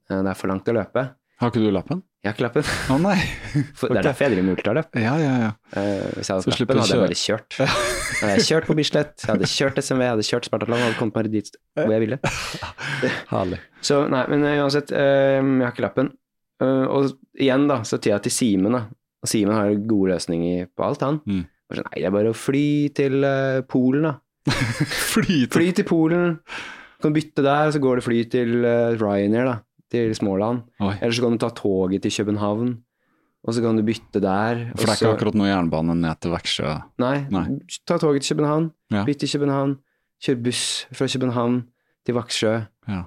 Eh, Det er for langt å løpe. Har ikke du lappen? Jeg har ikke lappen. Å nei. For, Det er derfor jeg driver med ultraløp. Ja, ja, ja. Uh, hvis jeg hadde Så hatt lappen, hadde jeg bare kjørt. Jeg hadde kjørt på Bislett, jeg hadde kjørt SMV, jeg hadde kjørt Spartatland, hadde kommet meg dit hvor jeg ville. Herlig. Så nei, men uansett, jeg har ikke lappen. Og igjen, da, så tida til Simen, da. Og Simen har gode løsninger på alt, han. Mm. Sånn, nei, det er bare å fly til uh, Polen, da. Fly til Fly til Polen, kan bytte der, og så går det fly til uh, Ryanair, da. Til Småland. Oi. Eller så kan du ta toget til København, og så kan du bytte der. For det er ikke så- akkurat noe jernbane ned til Veksjø. Nei, Nei. ta toget til København, Ja. bytte til København, kjør buss fra København til Vaksjø. Ja.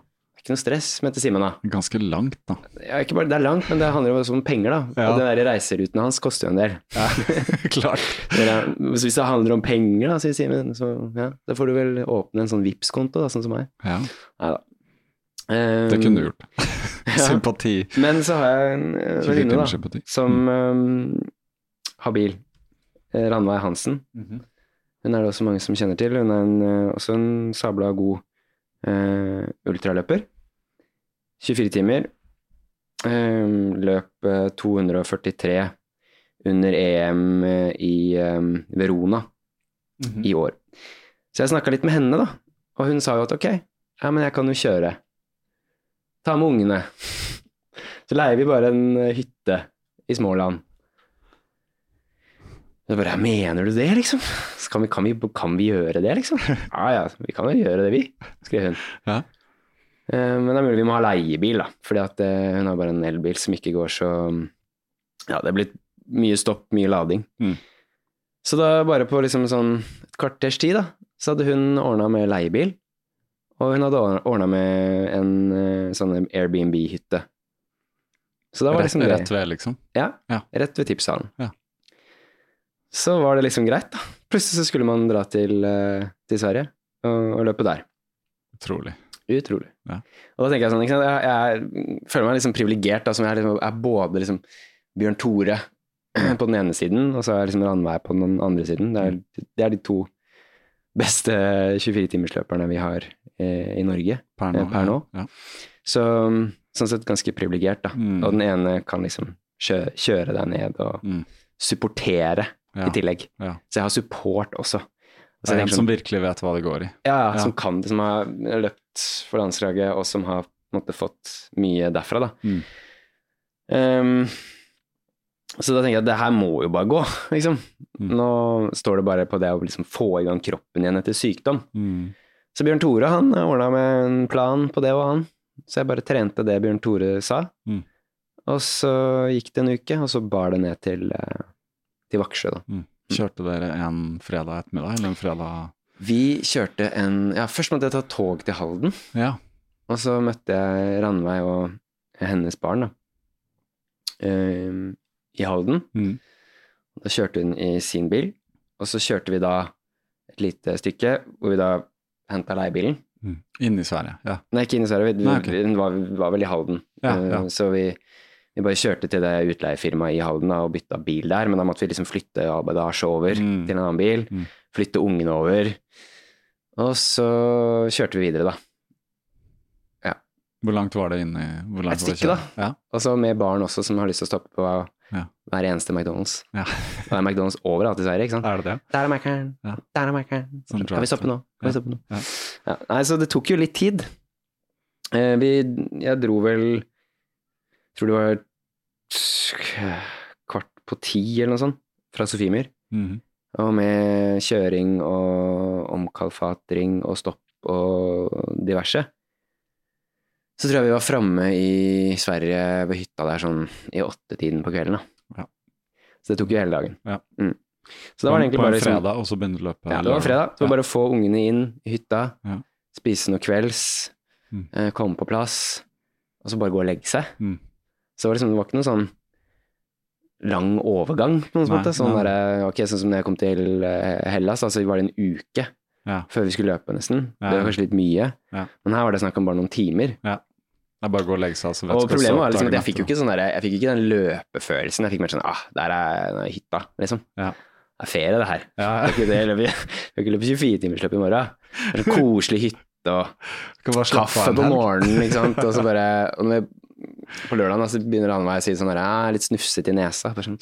Ikke noe stress, mente Simen da. Ganske langt, da. Ja, ikke bare, det er langt, men det handler om penger, da. Ja. Og den der reiseruten hans koster jo en del. Ja, Klart. Ja, hvis det handler om penger, da, sier Simen, så ja, da får du vel åpne en sånn vips konto da, sånn som meg. Ja, Nei da. Um, det kunne du gjort. Sympati. Men så har jeg en eh, 24 venninne, da, sympati. som um, har bil. Eh, Ranveig Hansen. Mhm. Hun er det også mange som kjenner til. Hun er en, eh, også en sabla god eh, ultraløper. 24 timer. Eh, løp eh, 243 under EM eh, i eh, Verona -hmm. i år. Så jeg snakka litt med henne, da. Og hun sa jo at ok, ja, men jeg kan jo kjøre. Ta med ungene. Så leier vi bare en eh, hytte i Småland. Så bare, mener du det, liksom? Så kan vi, kan, vi, kan vi gjøre det, liksom? Ja, ja, vi kan jo gjøre det, vi, skrev hun. Ja. Eh, Men det er mulig vi må ha leiebil, da. Fordi at eh, hun har bare en elbil som ikke går så Ja, det er blitt mye stopp, mye lading. Mm. Så da bare på liksom sånn et kvarters tid, da, så hadde hun ordna med leiebil. Og hun hadde ordna med en eh, sånn Airbnb-hytte. Så da var Rett, liksom det rett ved, liksom. Ja, Ja. rett ved tipshallen. Ja. Så var det liksom greit, da. Plutselig så skulle man dra til, til Sverige og, og løpe der. Utrolig. Utrolig. Ja. Og da tenker jeg sånn? Jeg, jeg føler meg liksom privilegert, som jeg er, liksom, er både liksom Bjørn Tore på den ene siden, og så er liksom Ranveig på den andre siden. Det er, det er de to beste 24-timersløperne vi har eh, i Norge Per nå. eh, per nå. Ja. Så sånn sett ganske privilegert, da. Mm. Og den ene kan liksom kjø, kjøre deg ned og Mm. supportere Ja. i tillegg. Ja. Så jeg har support også. Det er en som sånn- virkelig vet hva det går i. ja, ja, Ja. som kan det, som har løpt for landslaget, og som har måte fått mye derfra, da. Mm. Um, så da tenker jeg at det her må jo bare gå, liksom. Mm. Nå står det bare på det å liksom få i gang kroppen igjen etter sykdom. Mm. Så Bjørn Tore han ordna med en plan på det og han. Så jeg bare trente det Bjørn Tore sa. Mm. Og så gikk det en uke, og så bar det ned til, eh, til Vaksjø, da. Mm. Kjørte dere en fredag ettermiddag, eller en fredag Vi kjørte en Ja, først måtte jeg ta tog til Halden. Ja. Og så møtte jeg Ranveig og hennes barn da, ehm, i Halden. Mm. Da kjørte hun i sin bil, og så kjørte vi da et lite stykke hvor vi da henta leiebilen. Mm. Inne i Sverige, ja. Nei, ikke inne i Sverige, vi, Nei, okay. hun var, var vel i Halden. Ja, Eh, ja. Så vi, vi bare kjørte til det utleiefirmaet i Halden da, og bytta bil der, men da måtte vi liksom flytte all bagasje over Mm. til en annen bil, Mm. Flytte ungene over, og så kjørte vi videre da. Ja. Hvor langt var det inn i hvor Et stykke, da. Ja. Og så med barn også som har lyst til å stoppe på Ja. hver eneste McDonald's. Ja. Det er McDonald's overalt i Sverige, ikke sant. Er det det? Der er Mac-eren, Ja. der er Mac-eren. Sånn Kan vi stoppe nå? Kan vi stoppe nå? Ja. Ja. Nei, så det tok jo litt tid. Eh, vi, jeg dro vel Tror det var kvart på ti eller noe sånt, fra Sofiemyr. Mhm. Og med kjøring og omkalfatring og stopp og diverse. Så tror jeg vi var framme i Sverige ved hytta der sånn i åttetiden på kvelden. da. Ja. Så det tok jo hele dagen. Ja. Mm. Så da var det egentlig på en bare liksom- fredag, og så begynner løpet ja, det var fredag. Så det var bare å få ungene inn i hytta, Ja. spise noe kvelds, Mm. eh, komme på plass, og så bare gå og legge seg. Mm. Så det var, liksom, det var ikke noe sånn lang overgang, på noen måte. Sånn, der, okay, sånn som da jeg kom til eh, Hellas, altså var det en uke Ja. før vi skulle løpe, nesten. Ja. Det var kanskje litt mye. Ja. Men her var det snakk om bare noen timer. Det er bare å gå og legge seg. Altså, Og problemet var liksom at jeg fikk jo ikke sånn der, jeg fikk ikke den løpefølelsen. Jeg fikk mer sånn ah, der er, er hytta, liksom. Ja. Det er ferie, det her. Ja, Det det, jeg skal ikke løpe 24-timersløp i morgen. Det er en koselig hytte og kaffe på morgenen, ikke sant. Og så bare og når jeg, På lørdag altså, så begynner han å si sånn her Jeg er litt snufsete i nesa. Bare sånn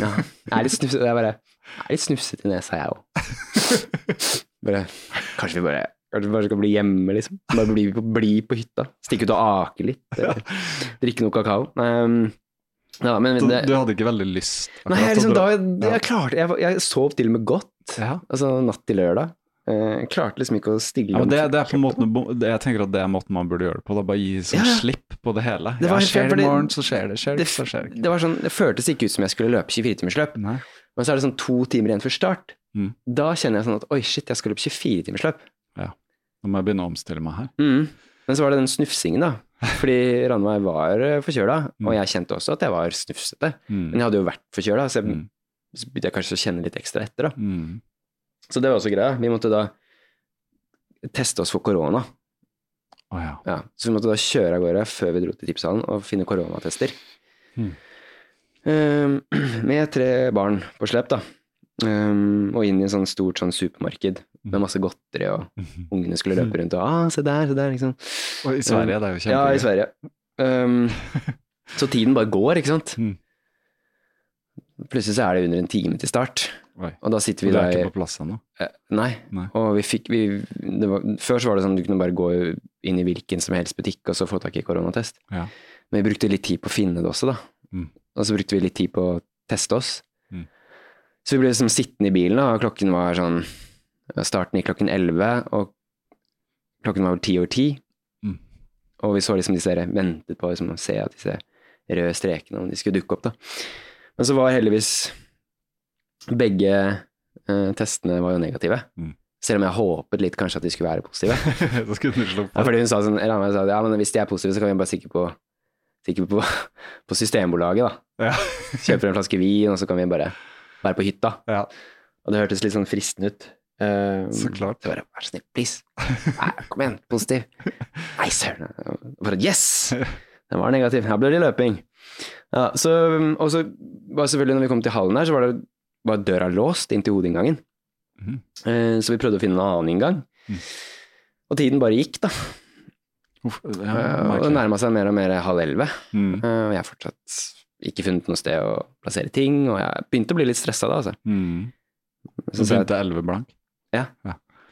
Ja, jeg er litt snufsete. Jeg bare Jeg er litt snufsete i nesa, jeg òg. Bare Kanskje vi bare Kanskje vi bare skal bli hjemme, liksom. Bare bli på, bli på hytta. Stikke ut og ake litt. Eller drikke noe kakao. Um, ja, men Så det, du hadde ikke veldig lyst Nei, jeg, liksom, da, jeg, jeg klarte jeg, jeg sov til og med godt. ja. Altså natt til lørdag. Jeg klarte liksom ikke å stille Ja, det, det er på en måte Jeg tenker at det er måten man burde gjøre det på. Da bare gi sånn Ja, slipp på det hele. Det var ja, skjer det i morgen, så skjer det. Skjer det, så skjer det det, var sånn, det føltes ikke ut som jeg skulle løpe 24-timersløp. Men så er det sånn to timer igjen før start. Mm. Da kjenner jeg sånn at oi, shit, jeg skal løpe 24-timersløp. Ja. Nå må jeg begynne å omstille meg her. Mm. Men så var det den snufsingen, da. Fordi Ranveig var eh, forkjøla, Mm. og jeg kjente også at jeg var snufsete. Mm. Men jeg hadde jo vært forkjøla, så, jeg- Mm. så begynte jeg kanskje å kjenne litt ekstra etter. da. Så det var også greia. Vi måtte da teste oss for korona. Oh, ja. Ja, så vi måtte da kjøre av gårde før vi dro til tipshallen og finne koronatester. Mm. Um, med tre barn på slep, da. Um, og inn i en sånn stort sånn supermarked med masse godteri, og Mhm. ungene skulle løpe rundt og ah, se der, se der, liksom. Og i Sverige, det er jo Ja, i. Sverige. Um, så tiden bare går, ikke sant. Mm. Plutselig så er det under en time til start, Oi. og da sitter Og der du er der, ikke på plass ennå? Eh, Nei. Nei. Og vi fikk vi, det var, Før så var det sånn du kunne bare gå inn i hvilken som helst butikk og så få tak i koronatest. Ja. Men vi brukte litt tid på å finne det også, da. Mm. Og så brukte vi litt tid på å teste oss. Mm. Så vi ble liksom sittende i bilen, da, og klokken var sånn Starten gikk klokken elleve, og klokken var ti over ti. Mm. Og vi så liksom disse der, ventet på liksom, å se at disse røde strekene, om de skulle dukke opp, da. Men så var heldigvis begge eh, testene var jo negative. Mm. Selv om jeg håpet litt kanskje at de skulle være positive. da skulle du slå Ja, fordi hun sa sånn, eller annen sa, ja, men hvis de er positive, så kan vi bare sikre på, sikre på, på Systembolaget, da. Ja. Kjøper en flaske vin, og så kan vi bare være på hytta. ja. Og det hørtes litt sånn fristende ut. Um, Så klart. Så bare, vær så snill, please. Nei, kom igjen, positiv. Nei, søren. Bare, yes! Den var negativ. Her ble det løping. Ja, så, og så var selvfølgelig når vi kom til hallen her, så var, det, var døra låst inn til hovedinngangen. Eh, så vi prøvde å finne en annen inngang. Mm. Og tiden bare gikk, da. Uff, ja, Eh, og det nærma seg mer og mer halv elleve. Mm. Eh, og jeg har fortsatt ikke funnet noe sted å plassere ting, og jeg begynte å bli litt stressa da, altså. Mm. Så, begynte 11 blank.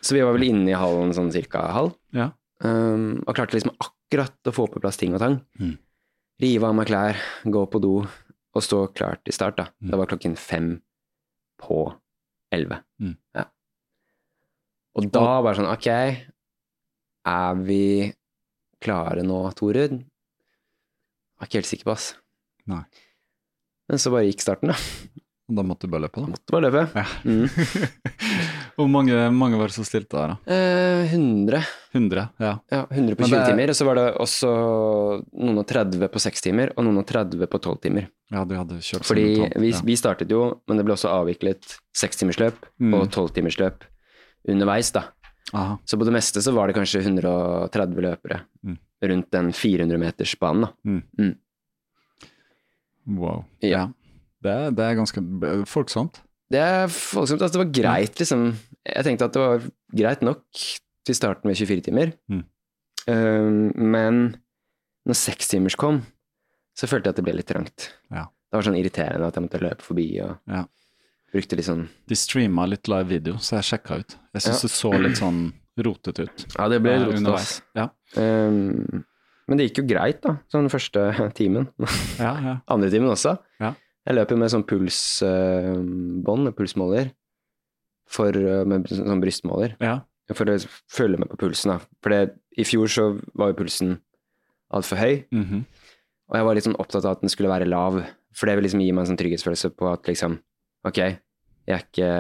så vi var vel inne i hallen sånn cirka halv. Ja. Um, og klarte liksom akkurat å få på plass ting og tang. Mm. Rive av meg klær, gå på do og stå klart til start. da. Mm. Det var klokken fem på elleve. Mm. Ja. Og da var det sånn, ok, er vi klare nå, Torud? Jeg er ikke helt sikker på, ass. Nei. Men så bare gikk starten, da. Og da måtte du bare løpe, da. Måtte bare løpe. Ja. Mm. Hvor mange, mange var det som stilte der, da? Eh, 100. 100? Ja. Ja, 100 på Men 20 det er- timer, og så var det også noen og 30 på 6 timer, og noen og 30 på 12 timer. ja, du hadde kjørt Fordi simultant, vi, ja. vi startet jo, men det ble også avviklet 6-timersløp Mm. og 12-timersløp underveis, da. Aha. Så på det meste så var det kanskje 130 løpere Mm. rundt den 400-metersbanen, da. Wow. Ja. Det, det er ganske folksomt. Det er folksomt. Altså, det var greit, liksom. Jeg tenkte at det var greit nok til starten med 24 timer. Mm. Um, men når 6 timers kom, så følte jeg at det ble litt trangt. Ja. Det var sånn irriterende at jeg måtte løpe forbi og Ja. brukte litt sånn De streama litt live video, så jeg sjekka ut. Jeg syns Ja. det så litt sånn rotete ut. Ja, det ble rotet litt rotete. underveis. Ja. Um, men det gikk jo greit, da. Sånn første timen. Ja, ja. Andre timen også. Ja. Jeg løper med sånn pulsbånd, pulsmåler, for, eh, med sånn brystmåler, ja. for å følge med på pulsen. da. For det, i fjor så var jo pulsen altfor høy, mhm. og jeg var litt sånn opptatt av at den skulle være lav, for det vil liksom gi meg en sånn trygghetsfølelse på at liksom, ok, jeg er ikke,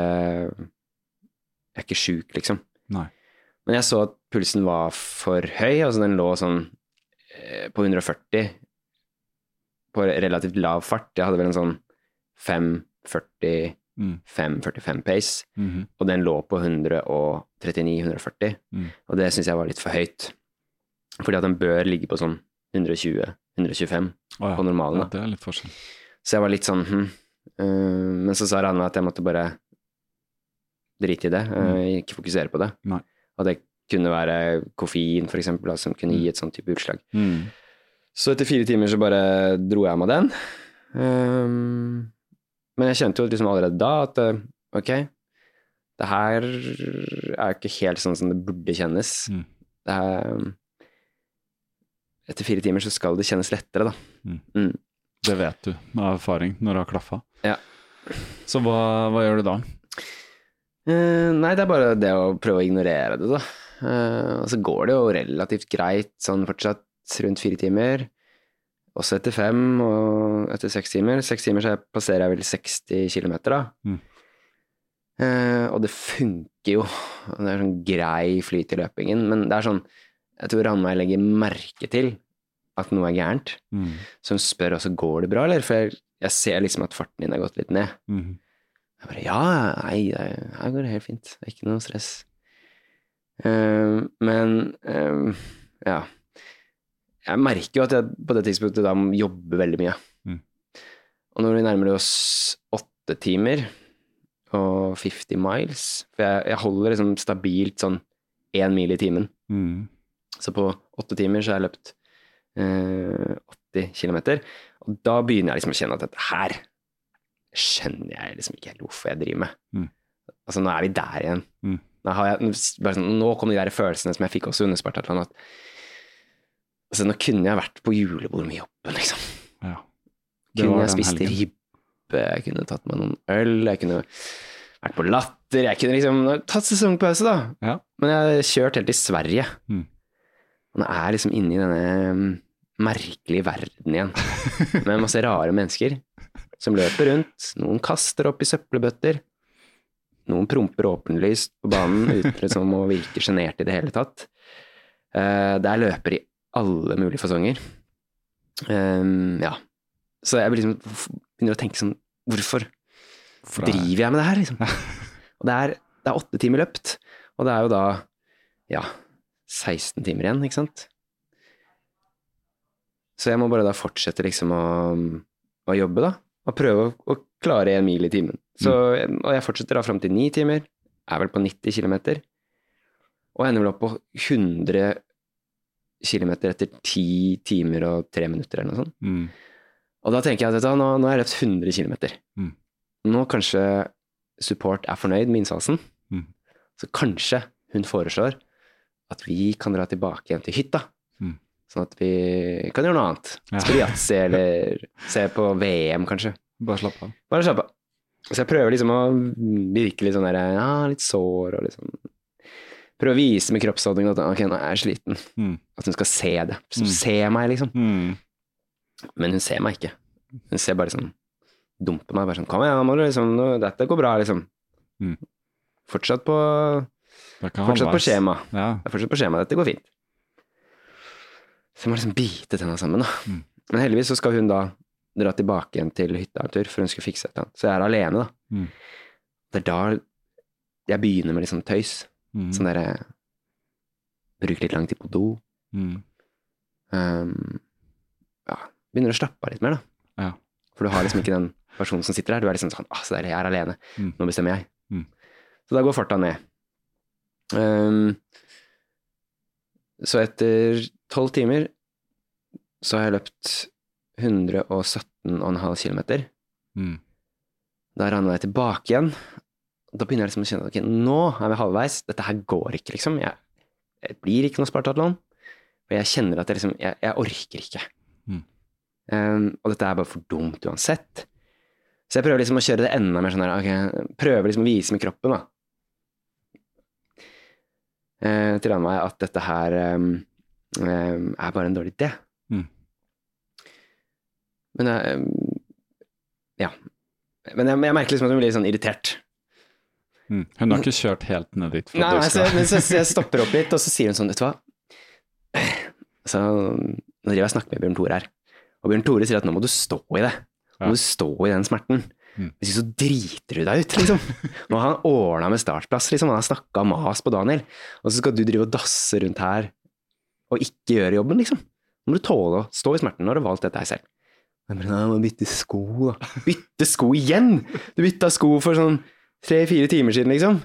jeg er ikke sjuk, liksom. Nei. Men jeg så at pulsen var for høy, altså den lå sånn eh, på 140 på relativt lav fart. Jeg hadde vel en sånn 540 Mm. 545 pace, mhm. og den lå på 139-140, Mm. og det syns jeg var litt for høyt. Fordi at den bør ligge på sånn 120-125 oh, ja. på normalen. Ja, det er litt forskjell. Så jeg var litt sånn hm. Uh, men så sa Ranne at jeg måtte bare drite i det, uh, ikke fokusere på det. Nei. Og det kunne være koffein, for eksempel, da, som kunne gi et sånt type utslag. Mm. Så etter fire timer så bare dro jeg av meg den. Ehm, men jeg kjente jo liksom allerede da at eh, ok, det her er ikke helt sånn som det burde kjennes. Mm. Det er, etter fire timer så skal det kjennes lettere, da. Mm. Det vet du med erfaring når det har klaffa. Ja. Så hva, hva gjør du da? Eh, nei, det er bare det å prøve å ignorere det, da. Eh, og så går det jo relativt greit sånn fortsatt rundt fire timer. Også etter fem og etter seks timer. Seks timer så passerer jeg vel 60 km, da. Mm. Eh, og det funker jo. Det er sånn grei flyt i løpingen. Men det er sånn Jeg tror Ranveig legger merke til at noe er gærent. Mm. Så hun spør også går det bra, eller? For jeg, jeg ser liksom at farten din har gått litt ned. Mm. Jeg bare ja, nei, det- her går det helt fint. Det er ikke noe stress. Eh, men eh, ja. Jeg merker jo at jeg på det tidspunktet da jobber veldig mye. Mm. Og når vi nærmer oss åtte timer og 50 miles For jeg, jeg holder liksom stabilt sånn én mil i timen. Mm. Så på åtte timer så har jeg løpt eh, 80 km. Og da begynner jeg liksom å kjenne at dette her skjønner jeg liksom ikke helt hvorfor jeg driver med. Mm. Altså, nå er vi der igjen. Mm. Nå, har jeg, sånn, nå kom de der følelsene som jeg fikk også under Spartathlon. At altså, nå kunne jeg vært på julebord med jobben, liksom. Ja. Kunne jeg spist helgen. ribbe, jeg kunne tatt meg noen øl, jeg kunne vært på Latter, jeg kunne liksom tatt sesongpause, da. Ja. Men jeg har kjørt helt til Sverige. Mm. Og nå er jeg liksom inne i denne mm, merkelige verden igjen, med masse rare mennesker som løper rundt. Noen kaster opp i søppelbøtter. Noen promper åpenlyst på banen uten liksom å virke sjenert i det hele tatt. Uh, der løper i alle mulige fasonger. Um, ja. Så jeg liksom, begynner å tenke sånn Hvorfor For er- driver jeg med det her, liksom? Og det er, det er åtte timer løpt, og det er jo da ja, 16 timer igjen, ikke sant? Så jeg må bare da fortsette liksom å, å jobbe, da. Og prøve å, å klare en mil i timen. Så, Og jeg fortsetter da fram til ni timer. Er vel på 90 km. Og ender vel opp på 100 km etter ti timer og tre minutter eller noe sånt. Mm. Og da tenker jeg at du nå, nå har jeg løpt 100 km. Mm. Nå kanskje support er fornøyd med innsatsen. Mm. Så kanskje hun foreslår at vi kan dra tilbake igjen til hytta. Mm. Sånn at vi kan gjøre noe annet. Ja. Spille yatzy eller se på VM, kanskje. Bare slapp av. Bare slapp av. Så jeg prøver liksom å virke litt sånn der, ja, litt sår og liksom Prøve å vise med kroppsholdningen at ok, nå er jeg sliten. Mm. At hun skal se det. Så Mm. Se meg, liksom. Mm. Men hun ser meg ikke. Hun ser bare sånn Dumper meg. Bare sånn Kom igjen, nå liksom Dette går bra, liksom. Mm. Fortsatt på Fortsatt på skjema. Ja. Fortsatt på skjema. Dette går fint. Så jeg må liksom bite tenna sammen, da. Mm. Men heldigvis så skal hun da dra tilbake igjen til hytta en tur, for hun skal fikse et eller annet. Så jeg er alene, da. Mm. Det er da jeg begynner med liksom tøys. Mm. Sånn derre Bruke litt lang tid på do. Mm. Um, ja, begynner å slappe av litt mer, da. Ja. For du har liksom ikke den personen som sitter der. Du er liksom sånn ah, så der, jeg er alene. Mm. Nå bestemmer jeg. Mm. Så da går farta ned. Um, så etter tolv timer så har jeg løpt 117,5 km. Mm. Da rana jeg tilbake igjen. Da begynner jeg liksom å kjenne at okay, nå er vi halvveis. Dette her går ikke, liksom. Jeg, jeg blir ikke noe Spartatlon. Og jeg kjenner at jeg liksom Jeg, jeg orker ikke. Mm. Um, og dette er bare for dumt uansett. Så jeg prøver liksom å kjøre det enda mer sånn her ok, Prøver liksom å vise med kroppen, da. Uh, til meg at dette her um, um, er bare en dårlig idé. Mm. Men jeg Ja. Men jeg, jeg merker liksom at hun blir sånn irritert. Mm. Hun har ikke kjørt helt ned dit. Nei, nei, så, men så, så jeg stopper opp litt, og så sier hun sånn, vet du hva Så Nå driver jeg og snakker med Bjørn Tore her, og Bjørn Tore sier at nå må du stå i det. Nå må du stå i den smerten. Mm. Hvis ikke så driter du deg ut, liksom. Nå har han ordna med startplass, liksom. Han har snakka mas på Daniel. Og så skal du drive og dasse rundt her og ikke gjøre jobben, liksom. Nå må du tåle å stå i smerten. Nå har du valgt dette her selv. Men jeg må bytte sko, da. Bytte sko igjen! Du bytta sko for sånn tre-fire timer siden, liksom.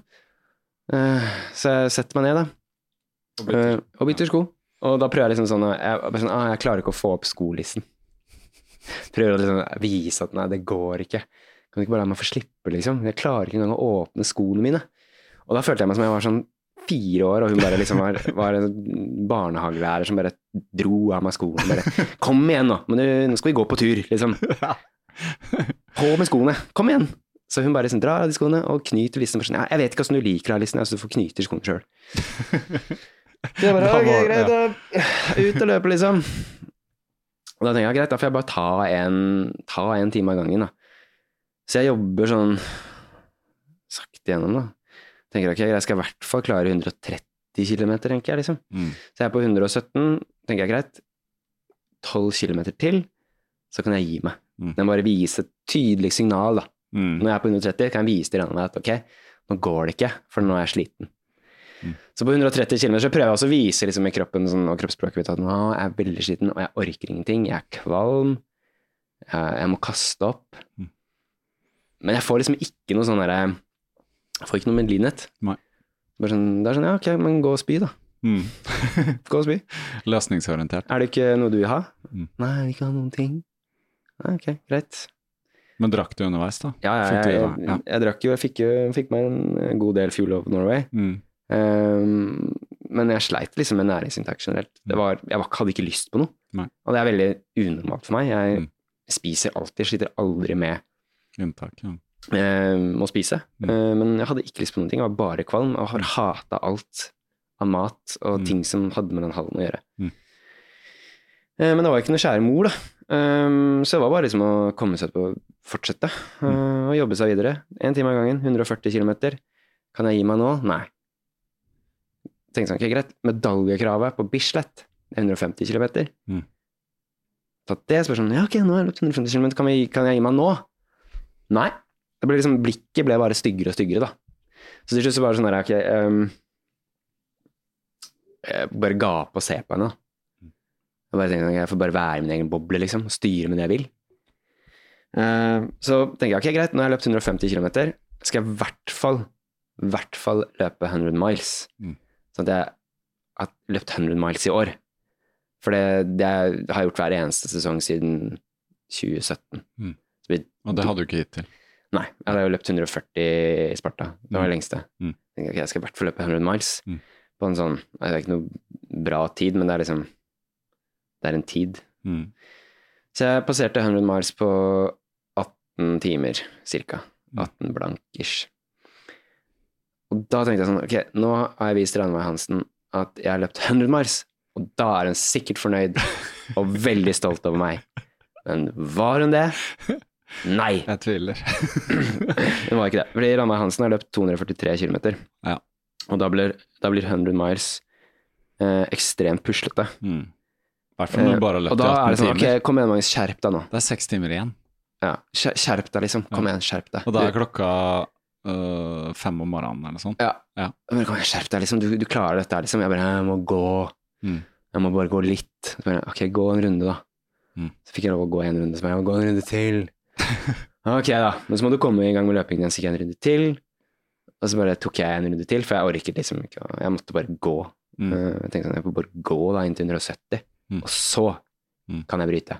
Uh, så jeg setter meg ned, da. Eh, og bytter sko. Og da prøver jeg liksom sånn, jeg, sånn ah, jeg klarer ikke å få opp skolissen. Prøver å liksom vise at nei, det går ikke. Kan du ikke bare la meg få slippe, liksom? Jeg klarer ikke engang å åpne skoene mine. Og da følte jeg meg som jeg var sånn fire år, og hun bare liksom var, var en barnehagelærer som bare dro av meg skoene. Bare Kom igjen, nå! Men nå skal vi gå på tur, liksom. På med skoene! Kom igjen! Så hun bare liksom drar av de skoene og knyter listen. Sånn, ja, jeg vet ikke åssen du liker det, her, listen, så du får knyte skoene sjøl. Jeg bare, ok, greit, da. Ut og løpe, liksom. Og da tenker jeg greit, da får jeg bare ta en, ta en time av gangen, da. Så jeg jobber sånn sakte gjennom, da. Tenker ok, jeg skal i hvert fall klare 130 km, tenker jeg, liksom. Mm. Så jeg er på 117, tenker jeg greit. 12 km til, så kan jeg gi meg. Mm. Den bare vise et tydelig signal, da. Mm. Når jeg er på 130, kan jeg vise til denne at ok, nå går det ikke, for nå er jeg sliten. Mm. Så på 130 km så prøver jeg også å vise liksom, i kroppen sånn, og kroppsspråket mitt at nå er jeg veldig sliten, og jeg orker ingenting, jeg er kvalm, jeg, jeg må kaste opp. Mm. Men jeg får liksom ikke noe sånn derre Jeg får ikke noe medlidenhet. Bare sånn, det er sånn, ja ok, men gå og spy, da. Mm. Gå og spy. Løsningsorientert. Er det ikke noe du vil ha? Mm. Nei, jeg vil ikke ha noen ting. Nei, ok, greit. Men drakk du underveis, da? Ja, ja, Fikk jeg, jeg, jeg drakk jo, jeg fikk, fikk meg en god del Fuel of Norway. Mm. Um, men jeg sleit liksom med næringsinntak generelt. Det var, jeg var, hadde ikke lyst på noe. Nei. Og det er veldig unormalt for meg. Jeg Mm. spiser alltid, sliter aldri med Inntak, ja. Um, å spise. Mm. Uh, men jeg hadde ikke lyst på noen ting. Jeg var bare kvalm og har hata alt av mat og Mm. ting som hadde med den hallen å gjøre. Mm. Ehm, men det var ikke noe kjære mor, da. Um, så det var bare liksom å komme seg på fortsette Mm. eh, og jobbe seg videre. Én time av gangen, 140 km. Kan jeg gi meg nå? Nei. Tenkte sånn, ok, greit. Medaljekravet på Bislett er 150 km. Mm. Tatt det, spør sånn, ja ok, nå har jeg løpt 150 km, kan, vi, kan jeg gi meg nå? Nei. Det ble liksom, blikket ble bare styggere og styggere, da. Så til slutt så bare sånn her, ok, um, jeg bare ga opp å se på henne, da. Jeg bare tenkte, ok, jeg får bare være i min egen boble, liksom, styre med det jeg vil. Eh, så tenker jeg, ok, greit, nå har jeg løpt 150 km, skal jeg i hvert fall, i hvert fall løpe 100 miles. Mm. Sånn at jeg har løpt 100 miles i år. For det, det har jeg gjort hver eneste sesong siden 2017. Mm. Vi, Og det hadde du ikke hittil. nei, jeg hadde jo løpt 140 i Sparta. Det var det Mm. lengste. Mm. Jeg tenkte, ok, jeg skal i hvert fall løpe 100 miles. Mm. På en sånn, det er ikke noe bra tid, men det er liksom, det er en tid. Mm. Så jeg passerte 100 miles på 18 timer, cirka. Mm. 18 blank-ish. Og da tenkte jeg sånn, ok, nå har jeg vist Ranveig Hansen at jeg har løpt 100 miles, og da er hun sikkert fornøyd og veldig stolt over meg. Men var hun det? Nei, Jeg tviler. hun var ikke det. Fordi Ranveig Hansen har løpt 243 km, Ja. og da blir, da blir 100 miles eh, ekstremt puslete. Mm. I hvert fall når du bare har Eh, løpt og da er det sånn, timer. ok, kom igjen Magnus, skjerp deg nå. Det er seks timer igjen. Ja, skjerp deg liksom, kom igjen, skjerp deg. Og da er klokka øh, fem om morgenen eller noe sånt. Ja. Ja. Men kom igjen, skjerp deg, liksom. Du, du klarer dette, her, liksom. Jeg bare, jeg må gå. Mm. Jeg må bare gå litt. Så bare, ok, gå en runde, da. Mm. Så fikk jeg lov å gå en runde, så bare, jeg må gå en runde til. ok, da. Men så må du komme i gang med løpingen igjen, så gikk jeg en runde til. Og så bare tok jeg en runde til, for jeg orket liksom ikke. Jeg måtte bare gå. Mm. Eh, Jeg tenkte sånn, jeg får bare gå da inn til 170, Mm. og så Mm. kan jeg bryte.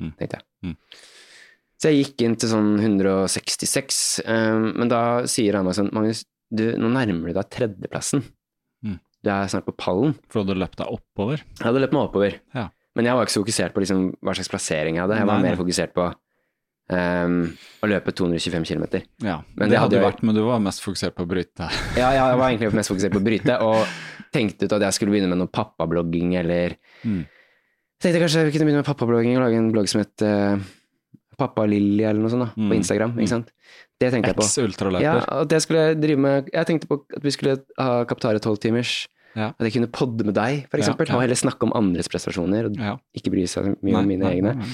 mm. tenkte jeg. Så jeg gikk inn til sånn 166, um, men da sier han meg sånn Magnus, du, nå nærmer du deg tredjeplassen. Mm. Du er snart på pallen. For du hadde løpt deg oppover? Jeg hadde løpt meg oppover. Ja. Men jeg var ikke så fokusert på liksom, hva slags plassering jeg hadde. Jeg var nei, mer fokusert på um, å løpe 225 km. Ja, men det, det hadde du vært, men du var mest fokusert på å bryte. ja, ja, jeg var egentlig mest fokusert på å bryte, og tenkte ut at jeg skulle begynne med noe pappablogging eller mm. Tenkte kanskje jeg kunne begynne med pappablogging og lage en blogg som het uh, Pappa Lilly eller noe sånt da, mm. på Instagram. ikke sant? Det tenkte jeg på. Ex-ultraløper. Ja, at jeg skulle drive med Jeg tenkte på at vi skulle ha Kaptare tolvtimers. Ja. At jeg kunne podde med deg, eksempel, ja, ja. og heller snakke om andres prestasjoner, og ikke bry seg mye om mine nei, egne. Nei.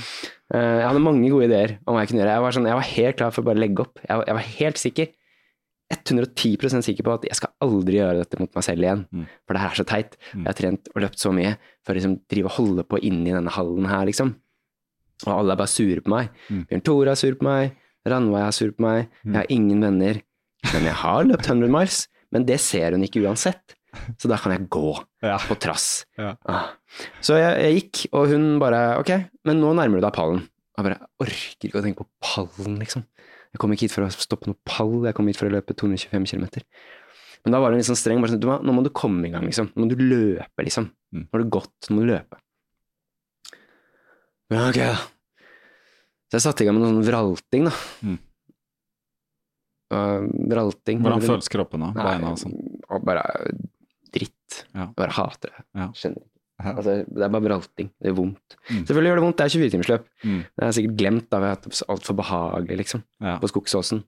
Uh, jeg hadde mange gode ideer om hva jeg kunne gjøre. Jeg var, sånn, jeg var helt klar for å bare legge opp. Jeg, jeg, var helt sikker, 110% sikker på at jeg skal aldri gjøre dette mot meg selv igjen. Mm. For det her er så teit. Mm. Jeg har trent og løpt så mye for å liksom, drive og holde på inni denne hallen her, liksom. Og alle er bare sure på meg. Mm. Bjørn Tore er sur på meg, Ranveig er sur på meg, mm. jeg har ingen venner. Men jeg har løpt 100 miles. Men det ser hun ikke uansett. Så da kan jeg gå ja. på trass. Ja. Ah. Så jeg, jeg, gikk, og hun bare Ok, men nå nærmer du deg pallen. Jeg bare orker ikke å tenke på pallen, liksom. Jeg kom ikke hit for å stoppe noe pall, jeg kom hit for å løpe 225 km. Men da var hun litt sånn streng. bare sånn, Nå må du komme i gang, liksom. Nå må du løpe, liksom. Mm. Nå har du gått, nå må du løpe. Ja, ok, da. Så jeg satte i gang med noen vralting, da. Mm. Uh, vralting. Hvordan føles kroppen da? Beina og sånn? Bare dritt. Ja. Jeg bare hater det. Ja. Skjønner ikke. Altså, det er bare vralting. Det gjør vondt. Mm. Selvfølgelig gjør det vondt, det er 24-timersløp. Mm. Det er sikkert glemt da at det er altfor behagelig, liksom. Ja. På Skogsåsen.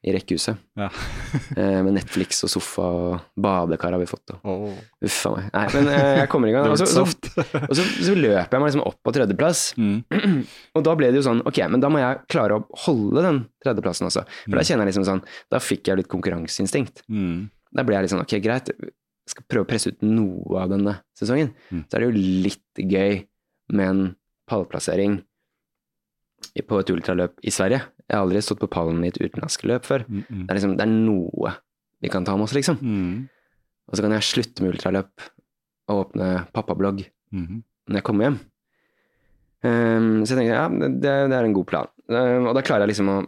I rekkehuset. Ja. eh, med Netflix og sofa og badekar har vi fått. Oh. Uff a meg. Nei, men eh, jeg kommer i gang. Og så, så, og så, så løper jeg meg liksom opp på tredjeplass. Mm. og da ble det jo sånn, ok, men da må jeg klare å holde den tredjeplassen også. For da mm. kjenner jeg liksom sånn, da fikk jeg litt konkurranseinstinkt. Mm. Da ble jeg litt sånn, ok, greit, Jeg skal prøve å presse ut noe av denne sesongen, mm. så er det jo litt gøy med en pallplassering på et ultraløp i Sverige. Jeg har aldri stått på pallen i et utenlandsk løp før. Mm -mm. Det, er liksom, det, er noe vi kan ta med oss, liksom. Mm. Og så kan jeg slutte med ultraløp og åpne pappablogg mm-hmm. når jeg kommer hjem. Um, så jeg tenker ja, det, det, er en god plan. Um, og da klarer jeg liksom å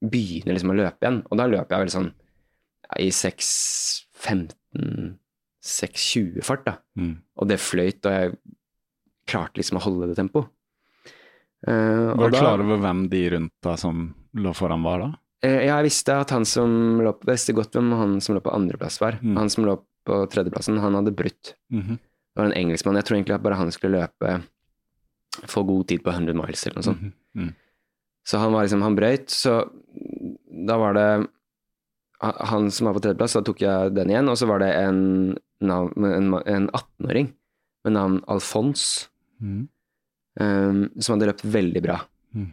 begynne liksom å løpe igjen. Og da løper jeg vel sånn ja, i 6.15 6.20-fart, da. Mm. Og det fløyt, og jeg klarte liksom å holde det tempoet. Uh, var du klar over hvem de rundt deg som lå foran, var da? Ja, jeg visste at han som lå på visste godt hvem han som lå på andreplass var. Mm. Han som lå på tredjeplassen, han hadde brutt. Mm -hmm. Det var en engelskmann. Jeg tror egentlig at bare han skulle løpe få god tid på 100 miles eller noe sånt. -hmm. Mm. Så han var liksom, han brøyt, så da var det han som var på tredjeplass, da tok jeg den igjen, og så var det en en, en 18-åring med navn Alfons, mm. um, som hadde løpt veldig bra.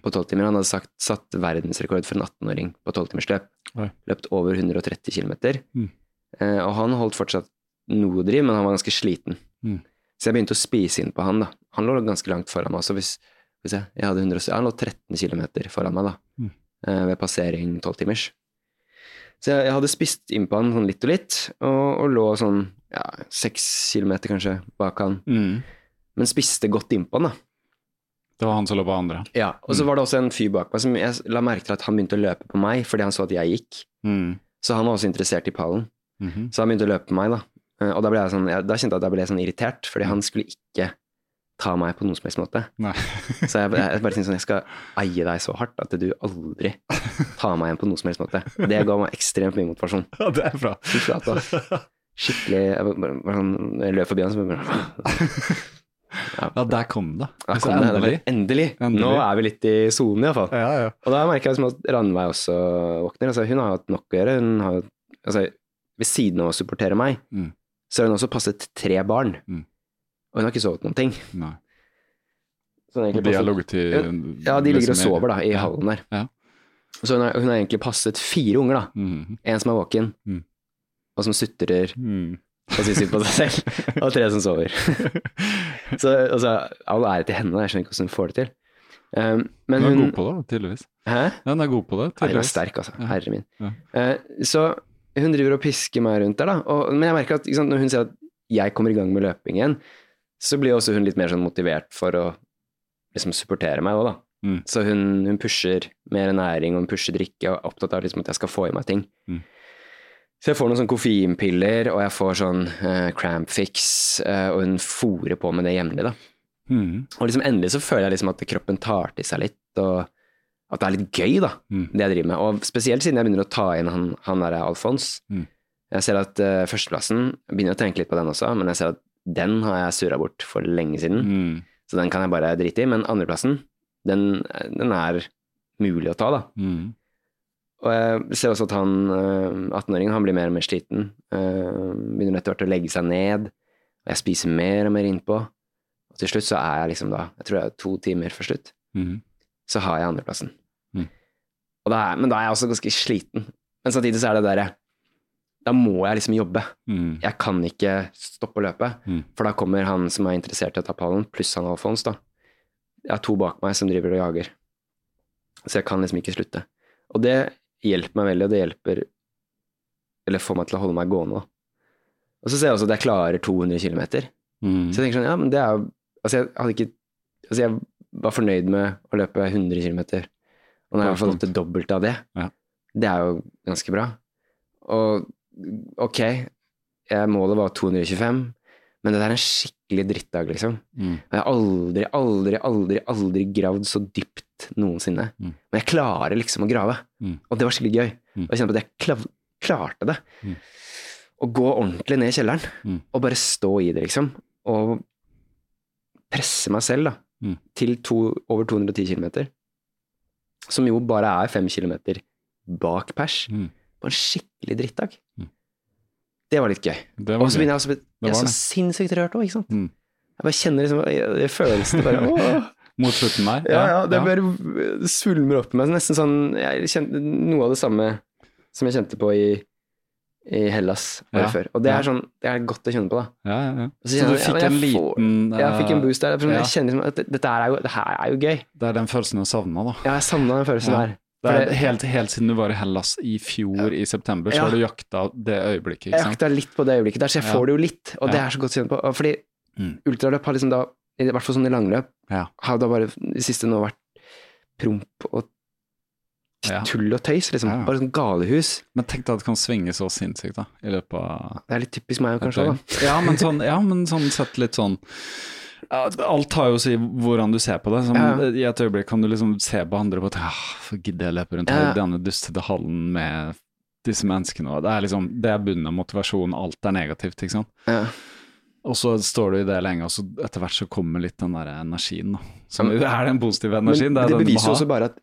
På tolvtimer. Han hadde sagt, satt verdensrekord for en 18-åring på tolvtimersløp. Løpt over 130 km. Mm. Eh, og han holdt fortsatt noe driv, men han var ganske sliten. Mm. Så jeg begynte å spise inn på han. da. Han lå ganske langt foran meg. Så hvis, hvis jeg, jeg hadde 100, han lå 13 km foran meg da, uh, ved passering tolvtimers. Så jeg, jeg, hadde spist inn på han sånn litt og litt, og, og lå sånn ja, seks kilometer kanskje bak han. Mm. Men spiste godt innpå han, da. Det var han som lå på andre? Ja. Og så mm. var det også en fyr bak meg som jeg la merke til at han begynte å løpe på meg fordi han så at jeg gikk. Mm. Så han var også interessert i pallen. Mm -hmm. Så han begynte å løpe på meg, da. Eh, og da, jeg sånn, jeg, da kjente jeg at jeg ble sånn irritert, fordi han skulle ikke ta meg på noen som helst måte. så jeg, jeg, bare tenkte sånn, jeg skal eie deg så hardt at du aldri tar meg igjen på noen som helst måte. Det ga meg ekstremt mye motivasjon. Ja, det er bra. Skikkelig Jeg, bare, sånn, jeg løp forbi han, så bare ja. der kom det. Der kom det. Endelig. endelig. endelig. Nå er vi litt i sonen, iallfall. Ja, ja. Og da merker jeg liksom at Ranveig også våkner. Altså, hun har hatt nok å gjøre. Hun har, altså, ved siden av å supportere meg, mm. så har hun også passet tre barn. Mm. Og hun har ikke sovet noen ting. Nei. Så og de har ligget til Ja, de ligger og sover da, i ja. hallen der. Ja. Så hun har, hun har, egentlig passet fire unger, da. Mm. En som er våken, mm. og som sutrer mm. og sier synd på seg selv, og tre som sover. så altså, all ære til henne, jeg skjønner ikke hvordan hun får det til. Um, men hun er god på det, tydeligvis. Hæ? Ja, hun er god på det, tydeligvis. Ja, hun er sterk, altså. Herre min. Ja. Uh, så hun driver og pisker meg rundt der, da. Og, men jeg merker at sant, når hun sier at jeg kommer i gang med løping igjen, så blir også hun litt mer sånn motivert for å liksom supportere meg òg, da. Mm. Så hun, hun pusher mer næring, og hun pusher drikke, og er opptatt av liksom at jeg skal få i meg ting. Mm. Så jeg får noen sånne koffeinpiller, og jeg får sånn uh, cramp fix, eh, og hun fòrer på med det jevnlig, da. Mm. Og liksom endelig så føler jeg liksom at kroppen tar til seg litt, og at det er litt gøy, da, Mm. det jeg driver med. Og spesielt siden jeg begynner å ta inn han, han derre Alfons. Mm. Jeg ser at uh, førsteplassen begynner å tenke litt på den også, men jeg ser at den har jeg surra bort for lenge siden. Mm. Så den kan jeg bare drite i. Men andreplassen, den, den er mulig å ta, da. Og jeg ser også at han eh, 18-åringen han blir mer og mer sliten. eh, begynner etter hvert å legge seg ned. Og jeg spiser mer og mer innpå. Og til slutt så er jeg liksom da Jeg tror det er to timer før slutt. Mm. Så har jeg andreplassen. Mm. Og da er, men da er jeg også ganske sliten. Men samtidig så er det derre Da må jeg liksom jobbe. Mm. Jeg kan ikke stoppe å løpe. Mm. For da kommer han som er interessert i å ta pallen, pluss han Alfons, da. Jeg har to bak meg som driver og jager. Så jeg kan liksom ikke slutte. Og det hjelper meg veldig, og det hjelper Eller får meg til å holde meg gående. Og så ser jeg også at jeg klarer 200 km. Mm. Så jeg tenker sånn, ja, men det er jo Altså, jeg hadde ikke Altså, jeg var fornøyd med å løpe 100 km, og nå har jeg fått opp til dobbelt av det. Ja. Det er jo ganske bra. Og ok, jeg, målet var 225, men det der er en skikkelig drittdag, liksom. Mm. Jeg har aldri, aldri, aldri, aldri gravd så dypt noensinne. Mm. Men jeg klarer liksom å grave, Mm. og det var skikkelig gøy. Mm. Og jeg kjenner på at jeg klav klarte det. Mm. Å gå ordentlig ned i kjelleren, Mm. og bare stå i det, liksom. Og presse meg selv da, Mm. til to, over 210 km. Som jo bare er 5 km bak pers. På en skikkelig drittdag. Det var litt gøy. Var Og så begynner jeg å er så sinnssykt rørt òg, ikke sant. Jeg bare kjenner liksom det følelsen bare åh. Mot slutten der. Ja, ja, det bare svulmer opp i meg. Nesten sånn Jeg kjente noe av det samme som jeg kjente på i, i Hellas Ja, før. Og det er sånn Det er godt å kjenne på, da. Ja, ja, ja. Og Så du fikk en liten får- Jeg fikk en eh, boost der. Sånn. Jeg kjenner liksom at dette er jo, det her er jo gøy. Det er den følelsen du savna, da. Ja, jeg savna den følelsen der. Er helt, helt siden du var i Hellas i fjor i september, så har du jakta det øyeblikket, ikke Jeg jakta litt på det øyeblikket der, så jeg får det jo litt. Og det er så godt å kjenne på. Fordi Mm. ultraløp har liksom da, i hvert fall sånn i langløp, Ja. har da bare de siste nå vært promp og tull og tøys, liksom. Ja. Bare sånn galehus. Men tenk deg at det kan svinge så sinnssykt, da, i løpet av Det er litt typisk meg kanskje døgn. da. Ja, men sånn, ja, men sånn sett litt sånn Alt har jo å si hvordan du ser på det. Som, Ja. I et øyeblikk kan du liksom se på andre på at ah, gidder jeg løpe rundt her i denne dustete hallen med disse menneskene. Det er liksom, det er bunnen av motivasjonen. Alt er negativt, ikke sant. Ja. Og så står du i det lenge, og så etter hvert så kommer litt den der energien. Som men- er den positive energien. Men det, du beviser jo også bare at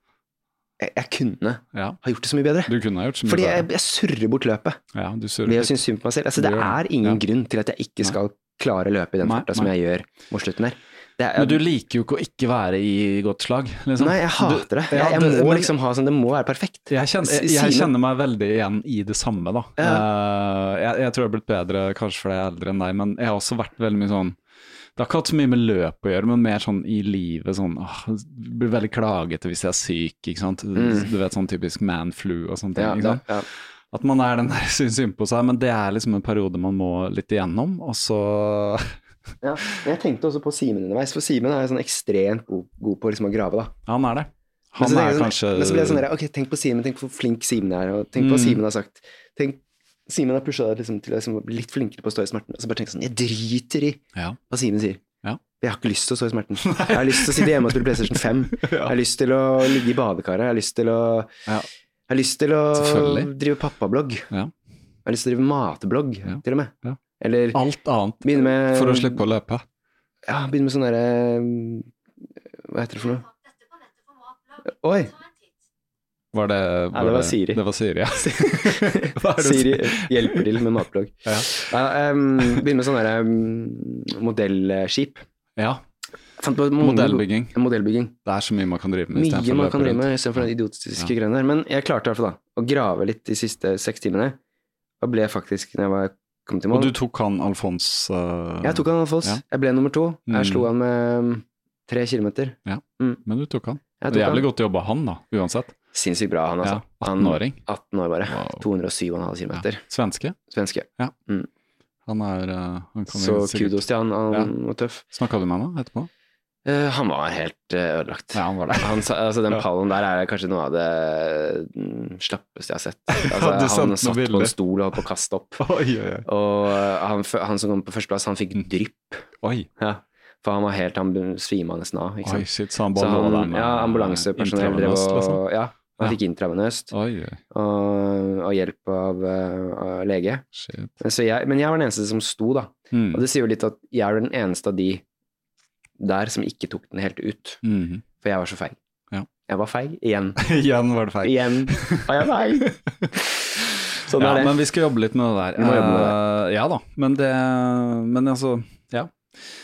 jeg, jeg kunne Ja, ha gjort det så mye bedre. du kunne ha gjort så mye Fordi bedre. jeg, jeg surrer bort løpet Ja, du surrer ved å synes synd på meg selv. Altså, det er ingen grunn til at jeg ikke skal klare å løpe i den farta som jeg gjør mot slutten her. Er, Men du liker jo ikke å ikke være i godt slag, liksom. Nei, jeg hater det. Ja, Jeg, jeg må liksom ha sånn, det må være perfekt. Jeg kjenner, jeg, jeg kjenner meg veldig igjen i det samme, da. Ja. jeg, jeg tror jeg har blitt bedre kanskje fordi jeg er eldre enn deg, men jeg har også vært veldig mye sånn Det har ikke hatt så mye med løp å gjøre, men mer sånn i livet sånn åh, Blir veldig klagete hvis jeg er syk, ikke sant. Mm. Du vet sånn typisk man-flu og sånne ting. Ja, ikke sant? ja. At man er den der syns synd på seg, men det er liksom en periode man må litt igjennom, og så Ja. Men jeg tenkte også på Simen underveis, for Simen er jo sånn ekstremt god, god på liksom å grave, da. Han er det. Men Han så, er sånn, kanskje men så ble jeg sånn der, ok, tenk på Simen, tenk på hvor flink Simen er, og tenk på hva Mm. Simen har sagt. Tenk, Simen har pusha deg liksom, til å liksom, bli litt flinkere på å stå i smerten, og så bare tenk sånn, jeg driter i Ja. hva Simen sier. Ja. Jeg har ikke lyst til å stå i smerten. Jeg har lyst til å sitte hjemme og spille PlayStation 5. Jeg har lyst til å ligge i badekaret. Jeg har lyst til å, Ja. jeg har lyst til å drive pappablogg. Ja. Jeg har lyst til å drive matblogg, til og med. Eller Alt annet med for å slippe å løpe. Ja, begynne med sånn derre Hva heter det for noe? Oi! Var det, Nei, det var Siri. Det var Siri, ja. Hva er det Siri hjelper til med matblogg. Ja. Ja, um, begynne med sånn derre um, modellskip. ja. Modellbygging. Modellbygging. Det er så mye man kan drive med Mye istedenfor å man løpe kan drive rundt. med istedenfor den idiotiske Ja. greiene der. Men jeg klarte i hvert fall da å grave litt de siste seks timene. Og ble faktisk, når jeg var kommet mål. Og du tok han Alfons uh, Jeg tok han Alfons. Ja. Jeg ble nummer to. Mm. Jeg slo han med um, tre kilometer. Ja, Men du tok han. Tok jævlig han. godt jobba han, da, uansett. Sinnssykt bra, han altså. Ja, 18-åring. 18 år bare. Wow. 207,5 km. Ja. Svenske. Svenske. Han er uh, han Så sikkert- kudos til han. Han var tøff. Snakka du med han da, etterpå? Uh, han var helt uh, ødelagt. Ja, han var det. Han, altså, den pallen der er kanskje noe av det mm, slappeste jeg har sett. Altså, Ja, han satt på en stol og holdt på å kaste opp. Oi, oi, oi. Og uh, han, han som kom på førsteplass, han fikk drypp. oi. Ja. For han var helt Han svima nesten av. Ikke Oi, shit, så han Så bare lå han, der ja, ambulansepersonell drev og liksom? Ja, han Ja. fikk intravenøst Oi, oi, og, og hjelp av, uh, av lege. shit. Så jeg, men jeg var den eneste som sto, da. Mm. Og det sier jo litt at jeg er den eneste av de der som ikke tok den helt ut. Mhm. For jeg var så feig. Ja. Jeg var feig igjen. Igjen var det feil. Igjen var jeg feig. Sånn ja, det. men vi skal jobbe litt med det der. Med det. Uh, ja da, men det Men altså, ja.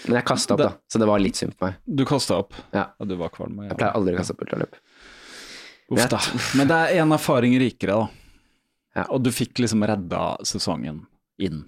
Men jeg kasta opp, da, så det var litt synd på meg. Du kasta opp. Ja. du var kvalm. Jeg pleier aldri å kaste opp ultraløp. Uff da. Men det er en erfaring rikere, da. Ja. Og du fikk liksom redda sesongen inn.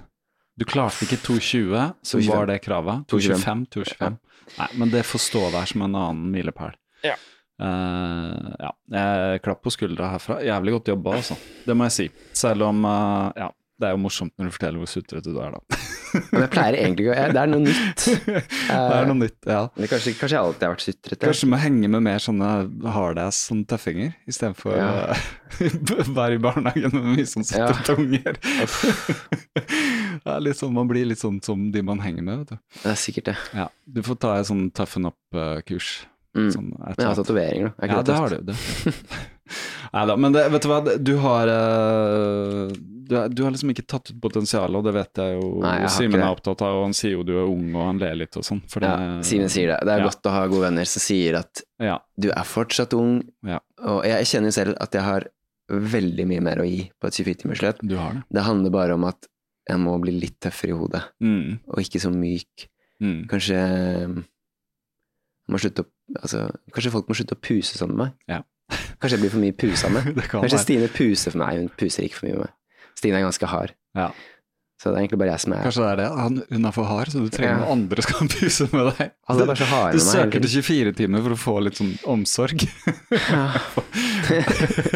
Du klarte ikke 2,20, så 2,25. var det kravet. 2,25. 2,25. 2,25. Nei, men det får stå der som en annen milepæl. Ja. Uh, ja. Jeg klapp på skuldra herfra. Jævlig godt jobba, altså. Det må jeg si. Selv om uh, Ja, det er jo morsomt når du forteller hvor sutrete du er, da. Men jeg pleier egentlig ikke Det er noe nytt. det er noe nytt, ja. Kanskje, kanskje jeg alltid har vært sutrete. Kanskje må henge med mer sånne hardass sånne tøffinger, istedenfor Ja. å være i barnehagen med mye sånn Ja. sutrete unger. det er litt sånn, man blir litt sånn som de man henger med, vet du. Det er sikkert det. Ja, du får ta et sånn tøffen opp-kurs. Mm. Sånn, Men jeg har tatoveringer, da. Ja, det har du. Det. Neida, men det, vet du hva, du har eh, du, du har liksom ikke tatt ut potensialet, og det vet jeg jo Nei, jeg Simen er opptatt av, og han sier jo du er ung, og han ler litt og sånn. Ja, Simen sier det. Det er Ja. godt å ha gode venner som sier at Ja, du er fortsatt ung, Ja. og jeg kjenner jo selv at jeg har veldig mye mer å gi på et 24-timersløp. du har det. Det handler bare om at jeg må bli litt tøffere i hodet, Mm, og ikke så myk. mm. Kanskje må slutte å Altså, kanskje folk må slutte å puse sånn med meg. Ja. Kanskje jeg blir for mye pusa med. Kan Kanskje. Stine puser for meg, hun puser ikke for mye med meg. Stine er ganske hard, Ja. Så det er egentlig bare jeg som er Kanskje det er det. Han, hun er for hard, så du trenger Ja. noen andre som kan puse med deg. Alle bare så harde Du med søker til 24 timer for å få litt sånn omsorg.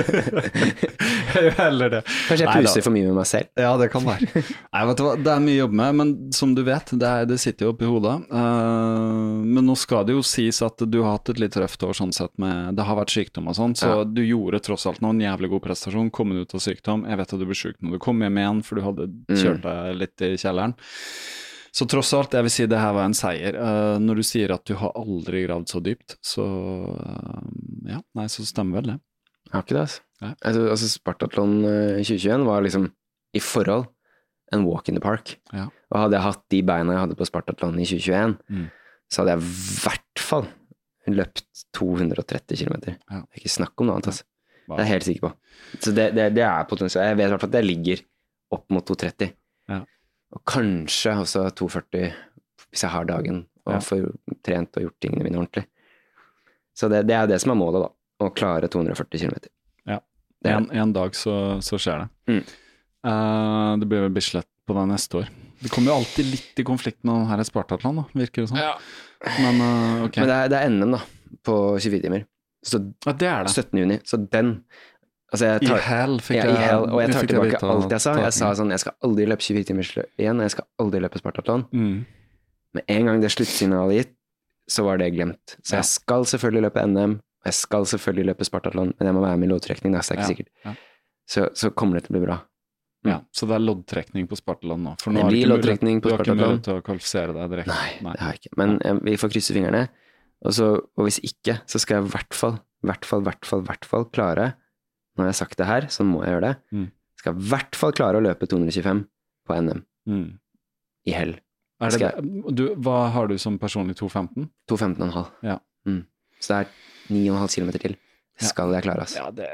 jeg gjør heller det. Kanskje jeg puser for mye med meg selv. Ja, det kan være. Nei, vet du hva, Det er mye å jobbe med, men som du vet, det, er, det sitter jo oppi hodet. Uh, men nå skal det jo sies at du har hatt et litt røft år sånn sett med Det har vært sykdom og sånn, så Ja. du gjorde tross alt nå en jævlig god prestasjon, kommet ut av sykdom. Jeg vet at du ble syk når du kom hjem igjen, for du hadde Mm. kjørt deg litt i kjelleren. Så tross alt, jeg vil si det her var en seier. Uh, når du sier at du har aldri gravd så dypt, så uh, ja, nei, så stemmer vel det. Jeg har ikke det, altså. Altså, altså Spartatlon eh, 2021 var liksom, i forhold, en walk in the park. Ja. Og hadde jeg hatt de beina jeg hadde på Spartatlon i 2021, Mm. så hadde jeg i hvert fall løpt 230 km. Ja. Det er ikke snakk om noe annet, altså. Wow. Det er jeg helt sikker på. Så det, det, det er potensial. Jeg vet i hvert fall at jeg ligger opp mot 230. Ja. Og kanskje også 240 hvis jeg har dagen og Ja. får trent og gjort tingene mine ordentlig. Så det, det er det som er målet, da. Å klare 240 km. Ja. Det En, en dag så, så skjer det. Mm. Uh, det blir vel Bislett på deg neste år. Det kommer jo alltid litt i konflikt med den her Spartatland, da, virker det som. Men uh, okay. Men det er, det er NM, da, på 24 timer. Så ja, det er det. 17. juni. Så den Altså, jeg I tar hell fikk ja, jeg hell, og jeg tar tilbake alt jeg sa. Jeg sa sånn Jeg skal aldri løpe 24 timer igjen, og jeg skal aldri løpe Spartatlon. mm. Med en gang det sluttsignalet gitt, så var det glemt. Så Ja. jeg skal selvfølgelig løpe NM, og jeg skal selvfølgelig løpe Spartatlon, men jeg må være med i loddtrekning, da, så det er ikke Ja, sikkert. Så, så kommer det til å bli bra. Ja, så det er loddtrekning på Spartatlon nå. For nå Det har blir loddtrekning Du har ikke mulighet til å kvalifisere deg direkte. Nei, det har jeg ikke. Men eh, vi får krysse fingrene. Og, så, og hvis ikke, så skal jeg i hvert fall, hvert fall, hvert fall, hvert fall klare Jeg har sagt det her, så må jeg gjøre det. Mm. Skal i hvert fall klare å løpe 225 på NM Mm. i hell. Du, hva har du som personlig 2.15? 2.15,5. Ja. Mm. Så det er 9,5 km til. Det Skal jeg klare, altså. Ja, det,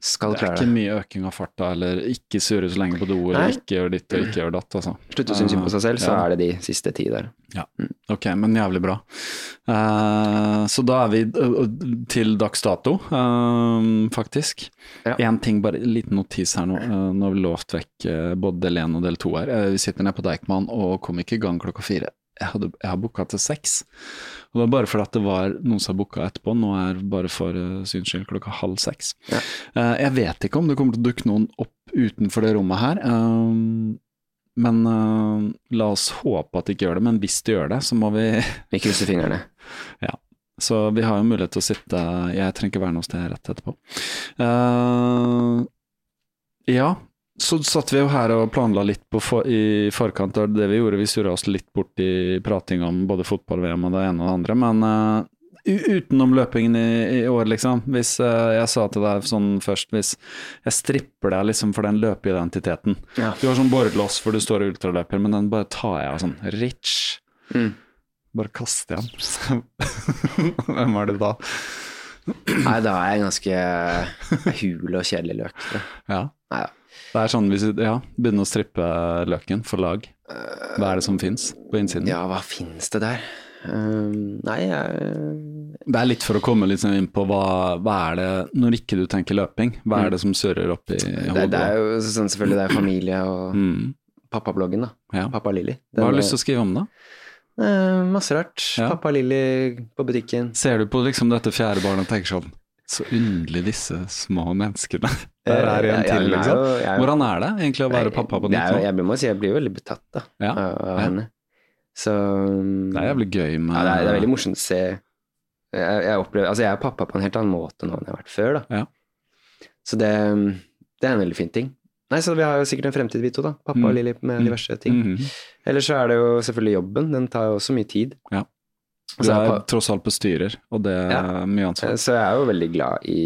Skal det er ikke mye øking av farta, eller ikke surre så lenge på do, eller Nei. ikke gjøre ditt og ikke gjøre datt, altså. Slutte å synes synd på seg selv, så Ja. er det de siste ti der. Ja, Ok, men jævlig bra. Uh, så da er vi ø, til dags dato, uh, faktisk. Ja. Ting, bare en liten notis her nå. Uh, nå har vi lovt vekk eh, både del én og del to her. Eh, vi sitter nede på Deichman og kom ikke i gang klokka fire. Jeg, hadde, jeg har booka til seks. Og det var bare fordi at det var noen som har booka etterpå. Nå er bare for uh, syns skyld klokka halv seks. Ja. Uh, jeg vet ikke om det kommer til å dukke noen opp utenfor det rommet her. Um, Men uh, la oss håpe at de ikke gjør det. Men hvis de gjør det, så må vi Vi krysser fingrene. ja. Så vi har jo mulighet til å sitte Jeg trenger ikke være noe sted rett etterpå. Uh, ja, så satt vi jo her og planla litt for, i forkant av det vi gjorde. Vi surra oss litt bort i prating om både fotball-VM og det ene og det andre. Men uh, utenom løpingen i, i, år, liksom. Hvis uh, jeg sa til deg sånn først, hvis jeg stripper deg liksom for den løpeidentiteten. Ja. Du har sånn borrelås for du står og ultraløper, men den bare tar jeg av sånn rich. Mm. Bare kaster jeg den. Hvem er det da? Nei, da er jeg ganske hul og kjedelig løk. Ja. Nei, ja. Det er sånn hvis vi, ja, begynner å strippe løken for lag. Hva er det som fins på innsiden? Ja, hva fins det der? Uh, nei, jeg Det er litt for å komme sånn inn på hva, hva, er det, når ikke du tenker løping, hva er det som surrer opp i hodet? Det, det, er jo sånn selvfølgelig det er familie og mm. pappabloggen, da. Ja. Pappa Lilly. Hva har du lyst til å skrive om, da? Uh, masse rart. Ja. Pappa Lilly på butikken. Ser du på liksom dette fjerde barnet og tenker sånn så underlig disse små menneskene. Der er en til, liksom. Hvordan er det egentlig å være pappa på nytt nå? Jeg, må si jeg blir veldig betatt da, ja. av henne. Så Det er jævlig gøy med ja, det, er, det er veldig morsomt å se. Jeg, jeg, opplever, altså jeg er pappa på en helt annen måte nå enn jeg har vært før. da. Ja. Så det, det, er en veldig fin ting. Nei, så Vi har jo sikkert en fremtid, vi to. da. Pappa mm. og Lilly med mm. diverse ting. Mm -hmm. Ellers så er det jo selvfølgelig jobben. Den tar jo også mye tid. Ja. Du er på, tross alt bestyrer, og det er ja, mye ansvar. Så jeg er jo veldig glad i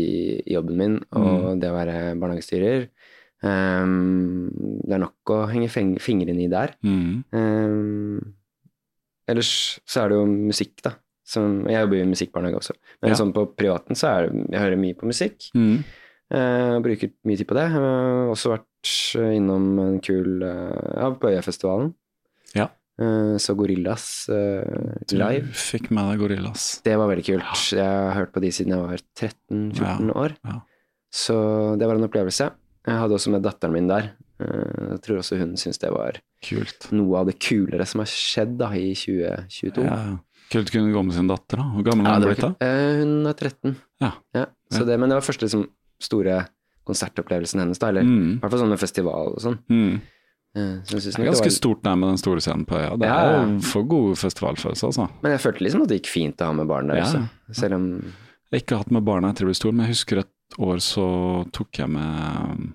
jobben min og mm. det å være barnehagestyrer. Um, det er nok å henge fingrene i der. Mm. Um, Ellers så er det jo musikk, da. Som, jeg jobber jo i musikkbarnehage også. Men ja. sånn på privaten så er det Jeg hører mye på musikk. Mm. Uh, bruker mye tid på det. Jeg har også vært innom en kul uh, Ja, på Øyafestivalen. Ja. Eh, så Gorillas eh, live. Du fikk med deg Gorillas. Det var veldig kult. Ja. Jeg har hørt på de siden jeg var 13-14 ja. år. Så det var en opplevelse. Jeg hadde også med datteren min der. Eh, jeg tror også hun syntes det var Kult. noe av det kulere som har skjedd da, i 2022. Ja, Kult kunne gå med sin datter, da. Hvor gammel er hun blitt da? Hun er 13. Ja. ja det, men det var første liksom, store konsertopplevelsen hennes, da. Eller mm. hvert fall sånn med festival og sånn. Mm. Uh, det er ganske var... stort der med den store scenen på øya. Det ja, er ja. for god festivalfølelse, altså. Men jeg følte liksom at det gikk fint å ha med barn der også. Selv om Jeg har ikke hatt med barna etter jeg ble stor, men jeg husker et år så tok jeg med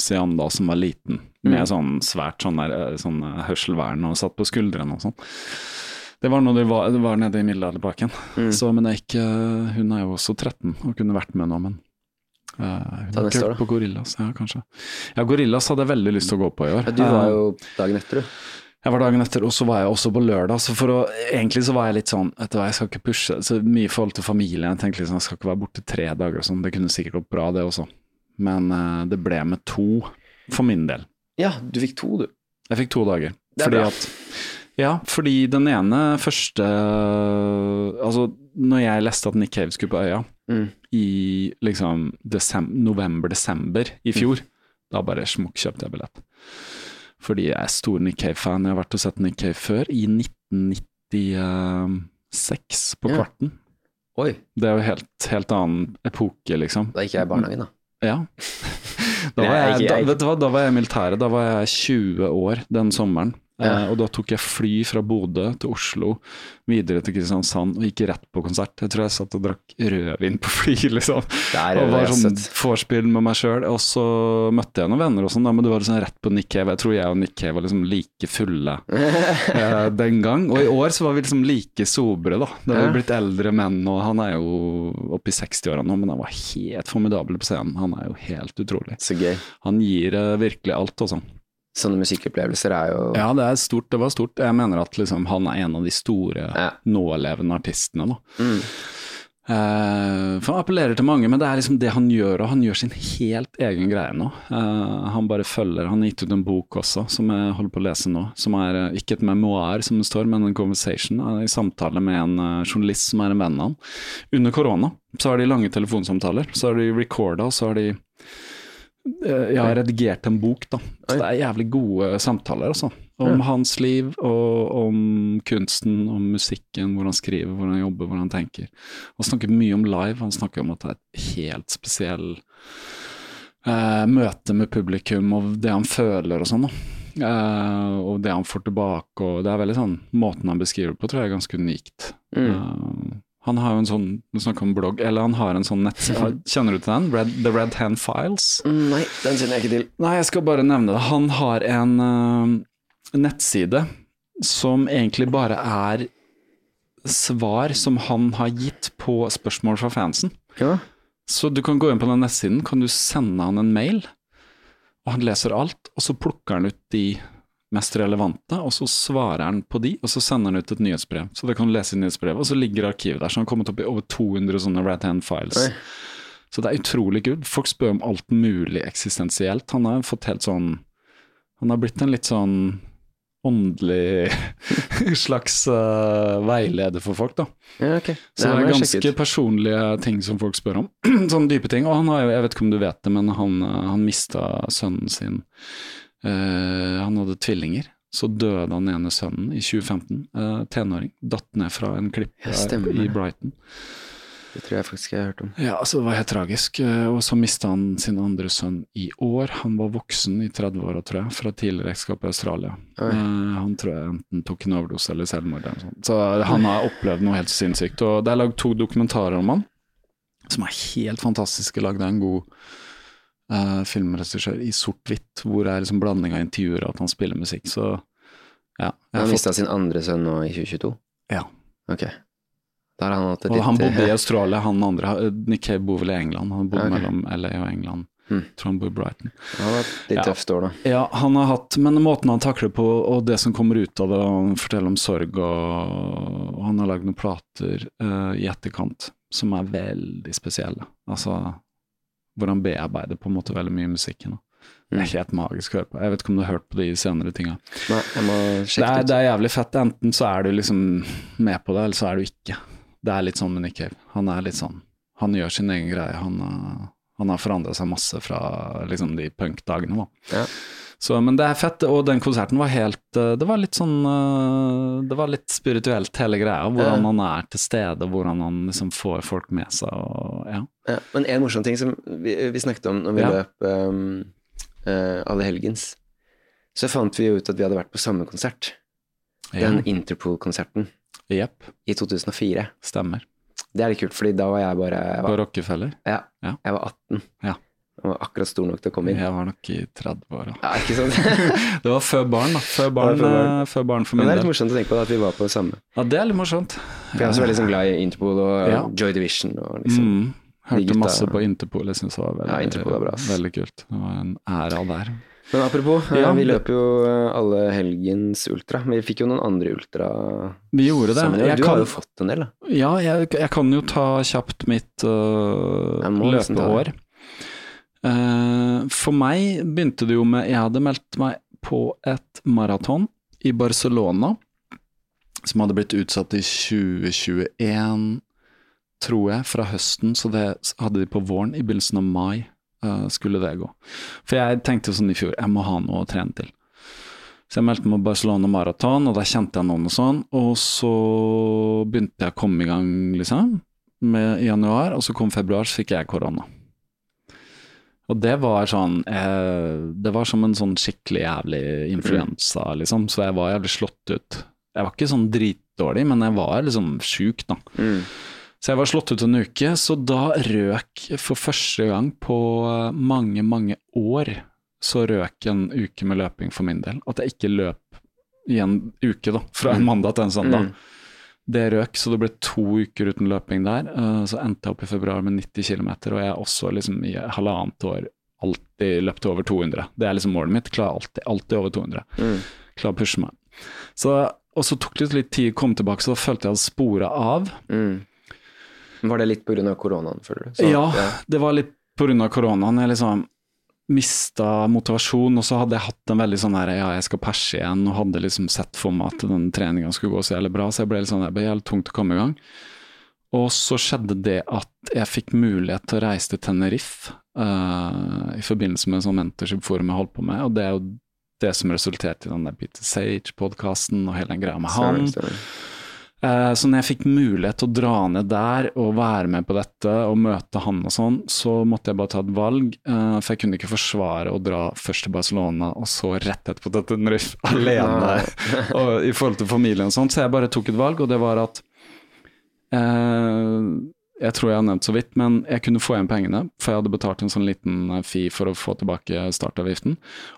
Sianda som var liten, med mm. sånn svært sånn, der, eh, sånn eh, hørselvern og satt på skuldrene og sånn. Det var når det var, det var nede i middelalderparken. Mm. Så, men ikke, hun er jo også 13 og kunne vært med nå, men uh, neste år da på Gorillas, ja, kanskje. Ja, Gorillas hadde jeg veldig lyst til å gå på i år. Ja, du var jo dagen etter, du. Jeg var dagen etter, og så var jeg også på lørdag. så for å, Egentlig så var jeg litt sånn vet du hva, Jeg skal ikke pushe så mye i forhold til familien. Jeg tenkte liksom, jeg skal ikke være borte tre dager og sånn. Det kunne sikkert gått bra, det også men uh, det ble med to for min del. Ja, du fikk to, du. Jeg fikk to dager. fordi bra. at Ja, fordi den ene første Altså, når jeg leste at Nick Cave skulle på Øya mm. I liksom november-desember i fjor, mm. da bare smukkjøpte jeg billett. Fordi jeg er stor Nick Cave-fan. Jeg har vært og sett Nick Cave før, i 1996, på ja. Kvarten. Oi. Det er jo helt, helt annen epoke, liksom. Da gikk jeg i barnehagen, da. Ja. Da var jeg, da, vet du hva, da var jeg i militæret. Da var jeg 20 år den sommeren. Ja. Eh, og da tok jeg fly fra Bodø til Oslo, videre til Kristiansand og gikk rett på konsert. Jeg tror jeg satt og drakk rødvin på fly, liksom. og var sånn vorspiel med meg sjøl. Og så møtte jeg noen venner og sånn, men det var liksom rett på Nick Cave. Jeg tror jeg og Nick Cave var liksom like fulle eh, den gang. Og i år så var vi liksom like sobre, da. Det var blitt eldre menn, og han er jo oppe i 60-åra nå, men han var helt formidabel på scenen. Han er jo helt utrolig. Han gir eh, virkelig alt, altså. Sånne musikkopplevelser er jo Ja, det er stort. Det var stort. Jeg mener at liksom, han er en av de store ja. nålevende artistene. da. Mm. Uh, for Han appellerer til mange, men det er liksom det han gjør, og han gjør sin helt egen greie nå. Uh, han bare følger Han har gitt ut en bok også, som jeg holder på å lese nå. Som er uh, ikke et memoar, som det står, men en conversation. i samtale med en journalist som er en venn av han. Under korona så har de lange telefonsamtaler. Så har de recorda, og så har de jeg har redigert en bok, da. Så det er jævlig gode samtaler, altså. Om ja. hans liv, og om kunsten, om musikken, hvor han skriver, hvor han jobber, hvor han tenker. Han snakker mye om live. Han snakker om at det er et helt spesiell eh, møte med publikum, og det han føler og sånn. Uh, og det han får tilbake, og det er veldig sånn Måten han beskriver det på, tror jeg er ganske unikt. Mm. Uh, han har jo en sånn Du snakker om blogg, eller han har en sånn nettside Kjenner du til den? Red, The Red Hand Files? Nei, den kjenner jeg ikke til. Nei, jeg skal bare nevne det. Han har en uh, nettside som egentlig bare er svar som han har gitt på spørsmål fra fansen. Ja. Så du kan gå inn på den nettsiden, kan du sende han en mail, og han leser alt, og så plukker han ut de mest relevante, og så svarer han på de, og så sender han ut et nyhetsbrev. Så det kan du lese i nyhetsbrevet, og så ligger arkivet der. Så han har kommet opp i over 200 sånne Red Hand Files. Oi. Så det er utrolig kult. Folk spør om alt mulig eksistensielt. Han har fått helt sånn Han har blitt en litt sånn åndelig slags uh, veileder for folk, da. Ja, okay. Så det er ganske personlige ting som folk spør om. Sånne dype ting. Og han har jo, jeg vet ikke om du vet det, men han, uh, han mista sønnen sin. Uh, han hadde tvillinger. Så døde han ene sønnen i 2015, Eh, tenåring. Datt ned fra en klippe i. Brighton. Det tror jeg faktisk jeg har hørt om. Ja, altså det var helt tragisk. Eh, Og så mista han sin andre sønn i år. Han var voksen i 30-åra, tror jeg, fra tidligere ekteskap i Australia. Eh, han tror jeg enten tok en overdose eller selvmord eller noe sånt. Så han har opplevd noe helt sinnssykt. Og det er lagd to dokumentarer om han, som er helt fantastiske. Lagd av en god uh, filmregissør i sort-hvitt, hvor det er liksom blanding av intervjuer og at han spiller musikk. Så ja. Han fått- mista sin andre sønn nå i 2022? Ja. Ok. Da har han hatt et Og litt han bodde i eh, Australia, han andre. Cave bor vel i England. Han bodde okay. mellom LA og England. Tror han bor i Brighton. Han har litt Ja. tøft år, da. Ja, han har hatt, men måten han takler på, og det som kommer ut av det, og han forteller om sorg, og, og han har lagd noen plater uh, i etterkant som er veldig spesielle. Altså hvor han bearbeider på en måte veldig mye musikken. da. Det er helt magisk å høre på. Jeg vet ikke om du har hørt på de senere tinga. Det, er- det det er jævlig fett. Enten så er du liksom med på det, eller så er du ikke. Det er litt sånn med Nick Cave. Han er litt sånn Han gjør sin egen greie. Han, eh, han har forandra seg masse fra liksom de punkdagene, da. Ja. Så, men det er fett, og den konserten var helt eh, Det var litt sånn eh, Det var litt spirituelt, hele greia. Hvordan han er til stede, hvordan han liksom får folk med seg og ja. Ja, men en morsom ting som vi, vi snakket om når vi Ja. løp um, uh, Alle helgens, så fant vi jo ut at vi hadde vært på samme konsert. Den Interpol-konserten yep. i 2004. stemmer. Det er litt kult, fordi da var jeg bare jeg På Rockefeller. ja, Ja. jeg var 18. Ja. Jeg var akkurat stor nok til å komme inn. Jeg var nok i 30-åra. Ja, ikke sant? Det var før barn, da. Før barn, før barn. eh, før barn for min del. det er litt morsomt å tenke på da, at vi var på det samme. Ja, det er litt morsomt. For jeg er også veldig sånn glad i Interpol og Ja. Joy Division og liksom Mm. Hørte gutta- masse på Interpol, jeg syns det var veldig, Ja, Interpol er bra, veldig kult. Det var en æra der. Men apropos, eh, Ja, vi løper jo eh, alle helgens ultra. Men vi fikk jo noen andre ultra Vi gjorde det. sammen. Du kan, har jo fått en del, da. ja, jeg, jeg kan jo ta kjapt mitt uh, løpeår. Eh, for meg begynte det jo med Jeg hadde meldt meg på et maraton i Barcelona, som hadde blitt utsatt i 2021, tror jeg, fra høsten. Så det hadde de på våren. I begynnelsen av mai eh, skulle det gå. For jeg tenkte jo sånn i fjor, jeg må ha noe å trene til. Så jeg meldte meg på Barcelona Maraton, og der kjente jeg noen og sånn. Og så begynte jeg å komme i gang, liksom, med i januar, og så kom februar, så fikk jeg korona. Og det var sånn eh, Det var som en sånn skikkelig jævlig influensa, liksom, så jeg var jævlig slått ut. Jeg var ikke sånn dritdårlig, men jeg var liksom sjuk, da. Mm. Så jeg var slått ut en uke, så da røk for første gang på mange, mange år, så røk en uke med løping for min del. At jeg ikke løp i en uke, da, fra en Mm. mandag til en søndag. Mm. Det røk, så det ble to uker uten løping der. eh, Så endte jeg opp i februar med 90 km, og jeg er også liksom i halvannet år alltid løpt over 200. Det er liksom målet mitt. Klarer alltid, alltid over 200. Mm. Klarer å pushe meg. Så, og så tok det litt tid å komme tilbake, så da følte jeg hadde spora av. Mm. Var det litt av koronaen, føler du? Så- ja, det var litt av koronaen. Jeg liksom mista motivasjon, og så hadde jeg hatt en veldig sånn her ja, jeg skal perse igjen, og hadde liksom sett for meg at den treninga skulle gå så jævlig bra, så jeg ble litt sånn, det ble jævlig tungt å komme i gang. Og så skjedde det at jeg fikk mulighet til å reise til Tenerife uh, i forbindelse med en sånn mentorship-forum jeg holdt på med, og det er jo det som resulterte i den der Peter Sage-podkasten og hele den greia med han. Sorry. stemmer. Eh, så når jeg fikk mulighet til å dra ned der og være med på dette og møte han og sånn, så måtte jeg bare ta et valg. eh, For jeg kunne ikke forsvare å dra først til Barcelona og så rett etterpå til Tenerife alene og, i forhold til familien og sånn. Så jeg bare tok et valg, og det var at eh, jeg tror jeg har nevnt så vidt, men jeg kunne få igjen pengene, for jeg hadde betalt en sånn liten eh, fee for å få tilbake startavgiften.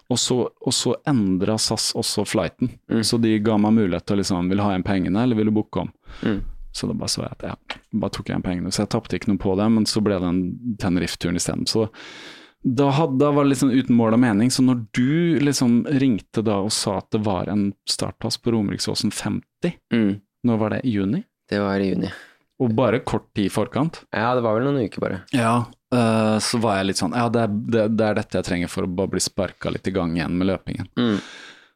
Og så, og så endra SAS også flighten, så de ga meg mulighet til å liksom Vil du ha igjen pengene, eller vil du booke om? Så da bare så jeg at ja, bare tok jeg igjen pengene. Så jeg tapte ikke noe på det, men så ble det en Tenerife-turen isteden. Så da, hadde, da var det liksom uten mål og mening. Så når du liksom ringte da og sa at det var en startplass på Romeriksåsen 50, Mm. når var det? I juni? Det var i juni. Og bare kort tid i forkant? Ja, det var vel noen uker, bare. Ja, uh, så var jeg litt sånn Ja, det er, det, det er dette jeg trenger for å bare bli sparka litt i gang igjen med løpingen. Mm.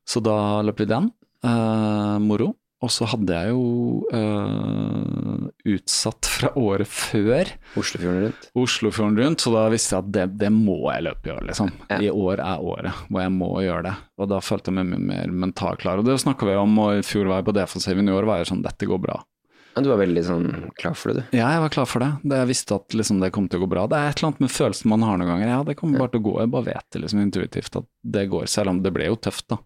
Så da løp vi den. Uh, moro. Og så hadde jeg jo eh, utsatt fra året før Oslofjorden rundt. Oslofjorden rundt, så da visste jeg at det, det må jeg løpe i år, liksom. Ja. I år er året hvor jeg må gjøre det. Og da følte jeg meg mye mer mentalt klar. Og det snakka vi om, og i fjor var jeg på defensiven, i år var jeg sånn dette går bra. Men du var veldig sånn klar for det, du. Ja, jeg var klar for det. det jeg visste at liksom, det kom til å gå bra. Det er et eller annet med følelsen man har noen ganger. Ja, det kommer bare til å gå. Jeg bare vet det liksom intuitivt at det går, selv om det ble jo tøft, da.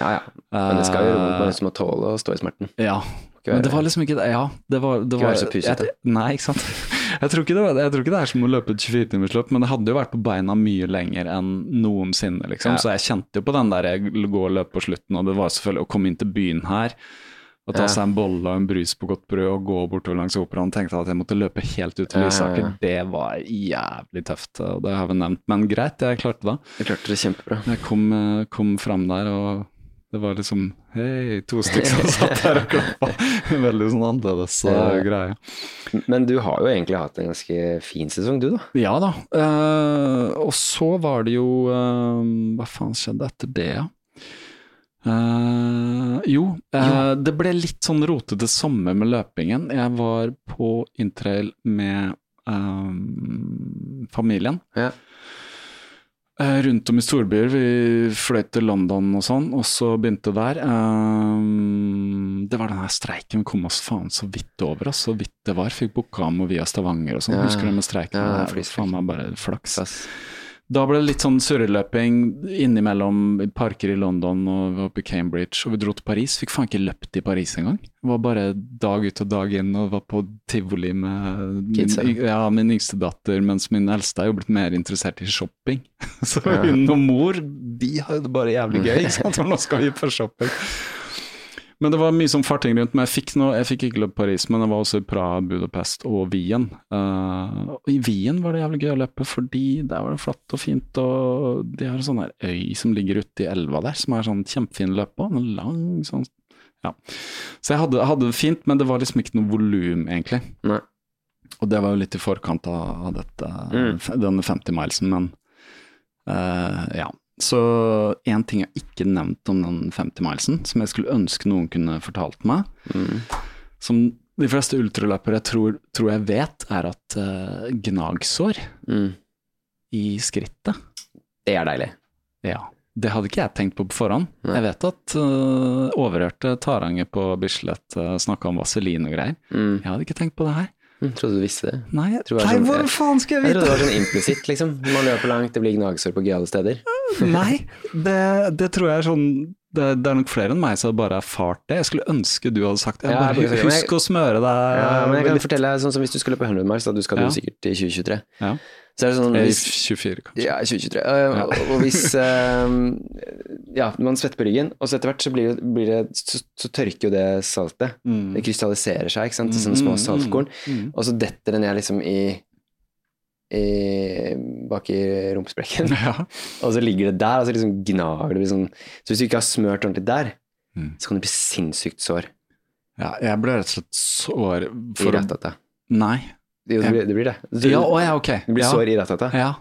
Ja, ja. Men det skal jo gjøre som man liksom tåle å stå i smerten. Ja. Være, Men det var liksom ikke det. Ja, det var, det Ikke var være så pusete. Nei, ikke sant. Jeg tror ikke, det, var- jeg tror ikke det er som å løpe et 24-timersløp, men det hadde jo vært på beina mye lenger enn noensinne, liksom. Ja. Så jeg kjente jo på den der jeg gå og løpe på slutten, og det var selvfølgelig å komme inn til byen her. Og ta seg en bolle og en brus på godt brød og gå bortover langs operaen. Tenkte at jeg måtte løpe helt ut til Lysaker. Det var jævlig tøft, og det har vi nevnt. Men greit, jeg klarte det. Jeg klarte det kjempebra. Jeg kom, eh, kom fram der, og det var liksom Hei, to stykker som satt der og klappa. Veldig sånn annerledes eh, Ja. greie. Men du har jo egentlig hatt en ganske fin sesong, du da. Ja da. eh, og så var det jo eh, Hva faen skjedde etter det, ja? Eh, jo, eh, det ble litt sånn rotete sommer med løpingen. Jeg var på interrail med eh, familien. Ja. Uh, rundt om i storbyer. Vi fløy til London og sånn, og så begynte der. Det var den her streiken, vi kom oss faen så vidt over, ass, så vidt det var. Fikk booka om via Stavanger og sånn. Ja. Husker du det med streiken? Ja, det var faen meg bare flaks. Pass. Da ble det litt sånn surreløping innimellom parker i London og oppe i Cambridge, og vi dro til Paris. Fikk faen ikke løpt i Paris engang. Var bare dag ut og dag inn og var på tivoli med min, ja, min yngste datter, mens min eldste er jo blitt mer interessert i shopping. Så hun og mor, de har det bare jævlig gøy, ikke sant. For nå skal vi på shopping. Men det var mye sånn farting rundt. Men jeg fikk, noe, jeg fikk ikke løpt Paris, men jeg var også i Praha, Budapest og Wien. Uh, og I Wien var det jævlig gøy å løpe, fordi der var det flatt og fint. Og de har en sånn her øy som ligger ute i elva der, som er sånn kjempefin å løpe på. En lang sånn Ja. Så jeg hadde, hadde det fint, men det var liksom ikke noe volum, egentlig. Nei. Og det var jo litt i forkant av, dette, Mm. denne 50-milesen, men uh, ja. Så én ting jeg ikke nevnt om den 50-milesen, som jeg skulle ønske noen kunne fortalt meg, Mm. som de fleste ultraløpere tror, tror jeg vet, er at uh, gnagsår Mm. i skrittet Det er deilig. Ja. Det hadde ikke jeg tenkt på på forhånd. Nei. Jeg vet at uh, overhørte Taranger på Bislett uh, snakka om vaselin og greier. Mm. Jeg hadde ikke tenkt på det her. Mm, Trodde du visste det. Nei, jeg, nei sånn- hvor faen skal Jeg vite? jeg trodde det var sånn implisitt, liksom. Man løper langt, det blir gnagsår på gøyale steder. Nei, det, det tror jeg er sånn det, det er nok flere enn meg som bare har erfart det. Jeg skulle ønske du hadde sagt det. Ja, Bare, jeg husk å smøre deg Ja, men jeg kan litt. fortelle deg, sånn som hvis du skal løpe 100 miles, da du skal Ja. jo sikkert i 2023. Ja. Så er det sånn Eh, hvis, 24, kanskje. Ja, 2023. Eh, Ja. Og, og hvis eh, Ja, man svetter på ryggen, og så etter hvert så blir det, blir det så, så tørker jo det saltet. Mm. Det krystalliserer seg, ikke sant, til sånne små saltkorn. Mm. Og så detter det ned liksom i, i bak i rumpesprekken. Ja. Og så ligger det der, og så liksom gnager det. Sånn. Så hvis du ikke har smørt ordentlig der, Mm. så kan det bli sinnssykt sår ja, jeg ble rett og slett sår i for å ratata. Nei. Jo, det blir det. Blir det. Du, Ja, å ja, okay. du blir ja. sår i ratata, Ja.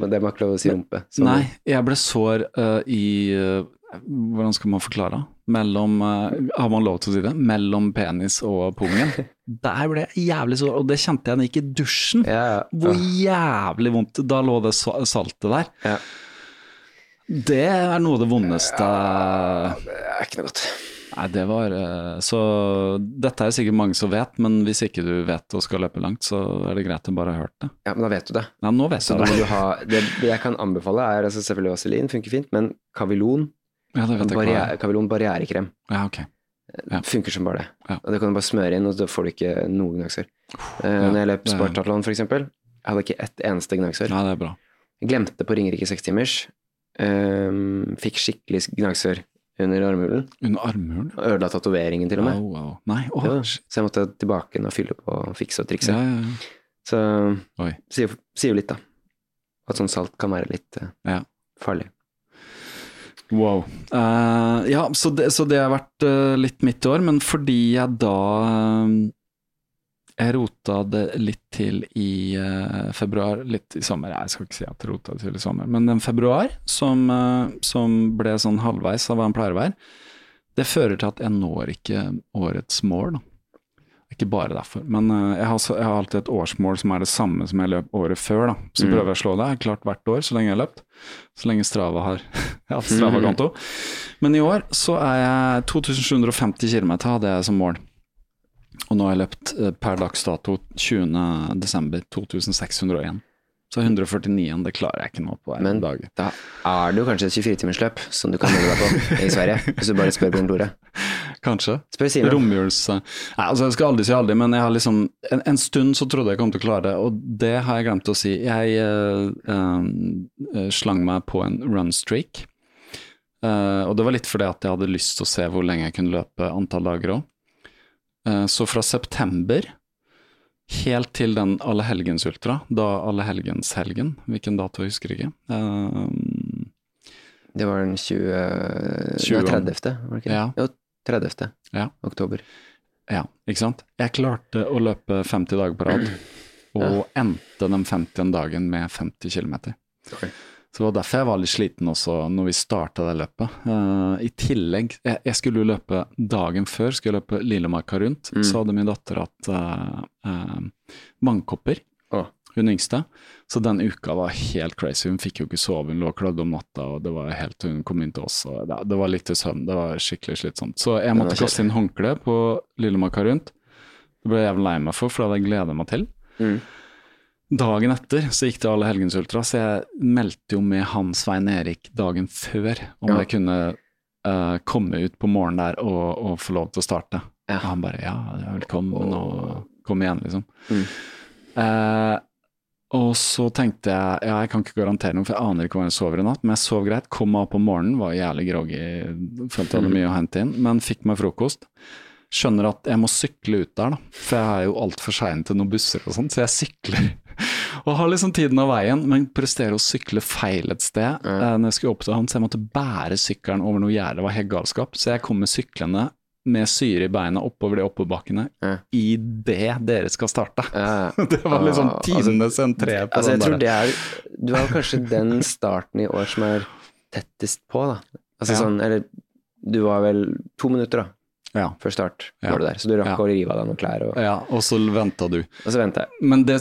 men det må ikke lov å si rumpe. Så- Nei, jeg ble sår uh, i uh, Hvordan skal man forklare? Mellom uh, Har man lov til å si det? Mellom penis og pungen. Der ble jeg jævlig sår, og det kjente jeg da jeg gikk i dusjen. Ja, ja. Hvor jævlig vondt Da lå det saltet der. Ja. Det er noe av det vondeste Det er ikke noe godt. Nei, det var eh, Så dette er sikkert mange som vet, men hvis ikke du vet og skal løpe langt, så er det greit å bare ha hørt det. Ja, men da vet du det. Ja, nå vet Så jeg det. du ha Det, det jeg kan anbefale, er altså selvfølgelig vaselin, funker fint, men Kavilon, Ja, barriere, er. Kavilon barrierekrem, Ja, ok. Ja. funker som bare det. Ja. Og det kan du bare smøre inn, og da får du ikke noen gnagsår. Uh, Ja, når jeg løp Spartatlon, eksempel, jeg hadde ikke ett eneste gnagsår. Ja, det er bra. Glemte på Ringerike sekstimers. Um, fikk skikkelig gnagsår under armhulen. Under armhulen? Ødela tatoveringen til og med. Au, wow. Nei, oh. Ja, så jeg måtte tilbake inn og fylle på og fikse og trikse. Ja, ja. Så Oi. sier, jo litt, da. At sånn salt kan være litt uh, Ja. farlig. Wow. Uh, ja, så det, så det har vært uh, litt mitt år, men fordi jeg da Jeg rota det litt til i uh, februar, litt i sommer. Jeg skal ikke si at jeg rota det til i sommer, men den februar som, uh, som ble sånn halvveis av hva den pleier å være, det fører til at jeg når ikke årets mål. Da. Ikke bare derfor, men uh, jeg, har, så, jeg har alltid et årsmål som er det samme som jeg løp året før. Da. Så Mm. prøver jeg å slå det. Jeg har klart hvert år så lenge jeg har løpt. Så lenge Strava har jeg har hatt Strava-konto. Men i år så er jeg 2750 km hadde jeg som mål. Og nå har jeg løpt eh, per dags dato 20. desember 2601. Så 149, det klarer jeg ikke nå på en Men dag. da er det jo kanskje et 24-timersløp som du kan melde deg på i Sverige, hvis du bare spør Bjørn Tore. Kanskje. Spør Simen. Romjuls... Nei, altså jeg skal aldri si aldri, men jeg har liksom en, en stund så trodde jeg kom til å klare det, og det har jeg glemt å si. Jeg eh, eh, slang meg på en runstreak, uh, og det var litt fordi at jeg hadde lyst til å se hvor lenge jeg kunne løpe antall dager òg. Så fra september helt til den allehelgensultra, da allehelgenshelgen, hvilken dato jeg husker ikke. Um, Det var den 20... 20. Nei, 30., var det ikke det? Ja. Jo, 30. Ja. oktober. Ja, ikke sant. Jeg klarte å løpe 50 dager på rad, og endte den 50. dagen med 50 km. Ok. Så det var derfor jeg var litt sliten også når vi starta det løpet. Uh, I tillegg, jeg, jeg skulle jo løpe dagen før, skulle jeg løpe Lillemarka rundt. Mm. Så hadde min datter hatt uh, vannkopper, oh. hun yngste. Så den uka var helt crazy. Hun fikk jo ikke sove, hun lå og klødde om natta, og det var helt til hun kom inn til oss. Og det, det var til søvn, det var skikkelig slitsomt. Så jeg måtte kaste inn håndkle på Lillemarka rundt. Det ble jeg jævlig lei meg for, for det hadde jeg gleda meg til. Mm. Dagen etter så gikk det alle helgensultra, så jeg meldte jo med han Svein Erik dagen før om Ja. jeg kunne uh, komme ut på morgenen der og, og få lov til å starte. Ja. Og han bare ja, velkommen og kom igjen, liksom. Mm. Uh, og så tenkte jeg ja, jeg kan ikke garantere noe, for jeg aner ikke hvor jeg sover i natt. Men jeg sov greit, kom opp om morgenen, var jævlig groggy, følte jeg hadde mye å hente inn, men fikk meg frokost. Skjønner at jeg må sykle ut der, da, for jeg er jo altfor sein til noen busser og sånn, så jeg sykler. Og har liksom tiden av veien, men presterer å sykle feil et sted eh, når jeg skulle opp til han, så jeg måtte bære sykkelen over noe gjerde, det var helt galskap. Så jeg kommer syklende med syre i beina oppover de oppoverbakkene Ja. idet dere skal starte. Ja. Det var liksom Ah, altså- tidenes entré på Altså, jeg den tror det er Du har kanskje den starten i år som er tettest på, da. Altså Ja. sånn, eller du var vel to minutter, da, Ja, før start, var du der. Så du rakk å rive av deg noen klær, og, ja, og så venta du. og så venta jeg. Men, det,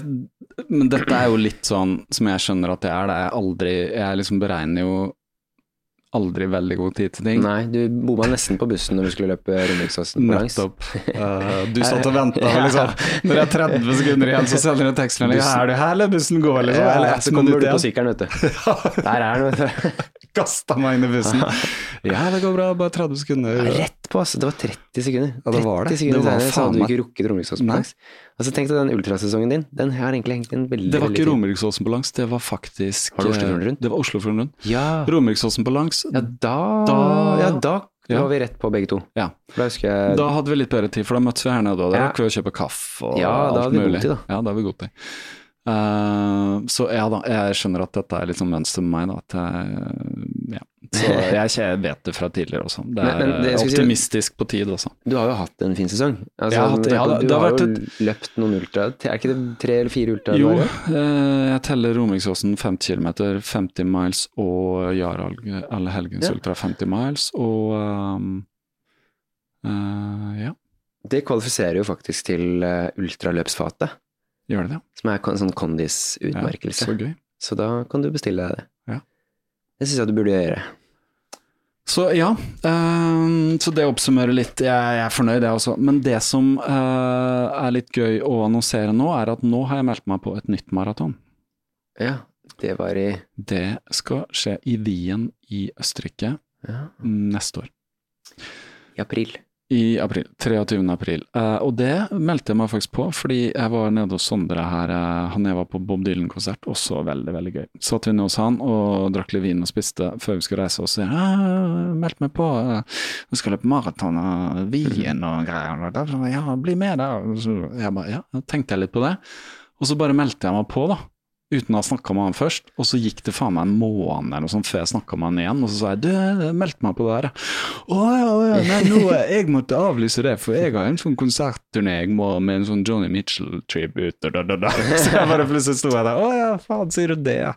men dette er jo litt sånn som jeg skjønner at jeg er. Det er aldri Jeg liksom beregner jo aldri veldig god tid til ting. Nei, du bomma nesten på bussen når du skulle løpe Romeriksåsen på langs. Nettopp. Uh, du satt og venta, liksom. Når det er 30 sekunder igjen, så sender du en tekstmelding. Er du her, eller bussen går, liksom? Ja, Eller så kommer du på sykkelen, vet du. Der er den, vet du. Kasta meg inn i bussen. Ja, det går bra, bare 30 sekunder. Rett på, altså. Det var 30 sekunder. Ja, det var det. 30 sekunder Det var senere så hadde du ikke rukket Romeriksåsen på langs. Altså, tenk deg den ultrasesongen din. Den har egentlig hengt inn veldig Det var veldig ikke fint. Romeriksåsen på langs, det var faktisk Har du Oslofjorden rundt? Det var Oslofjorden rundt. Ja. Romeriksåsen på langs, ja, da Da- Ja, da Ja. var vi rett på begge to. ja. Da jeg Da hadde vi litt bedre tid, for da møttes vi her nede, og da Ja. rakk vi å kjøpe kaffe og Ja, da alt hadde vi god mulig. tid, da. Ja, da har vi god tid. Eh, så ja da, jeg skjønner at dette er litt sånn mønster med meg, da. Jeg, ja. Så jeg, jeg vet det fra tidligere også. Det er Men- men det optimistisk si- på tid også. Du har jo hatt en fin sesong. Altså, har hatt- ja, du har har jo et... løpt noen ultra. Er ikke det tre eller fire ultra? Jo, uh, jeg teller Romeriksåsen 50 km, 50 miles og Jarl alle helgens Ja. ultra 50 miles, og um, uh, ja, Det kvalifiserer jo faktisk til uh, ultraløpsfatet, gjør det det? som er en sånn Ja, kondisutmerkelse. så gøy. så da kan du bestille deg det. Ja. Det syns jeg du burde gjøre. Så ja, uh, så det oppsummerer litt. Jeg, jeg, er fornøyd, jeg også. Men det som uh, er litt gøy å annonsere nå, er at nå har jeg meldt meg på et nytt maraton. Ja, det var i Det skal skje i Wien i Østerrike ja. neste år. I april. I april. 23. april. Uh, og det meldte jeg meg faktisk på, fordi jeg var nede hos Sondre her. Uh, han jeg var på Bob Dylan-konsert, også veldig, veldig gøy. Satt vi nede hos han og drakk litt vin og spiste før vi skulle reise, og så ah, meldte meg på. Uh, jeg skal løpe maraton og Wien og greier. Ja, bli med der. Så jeg bare, ja, tenkte jeg litt på det. Og så bare meldte jeg meg på, da uten å ha snakka med han først. Og så gikk det faen meg en måned eller noe sånt før jeg snakka med han igjen, og så sa jeg du, jeg meldte meg på det her, Å ja, ja, nei, nå, jeg måtte avlyse det, for jeg har en sånn konsertturné jeg må med en sånn Johnny Mitchell-tribute, da, da, da. Så jeg bare plutselig sto jeg der, å ja, faen, sier du det, ja.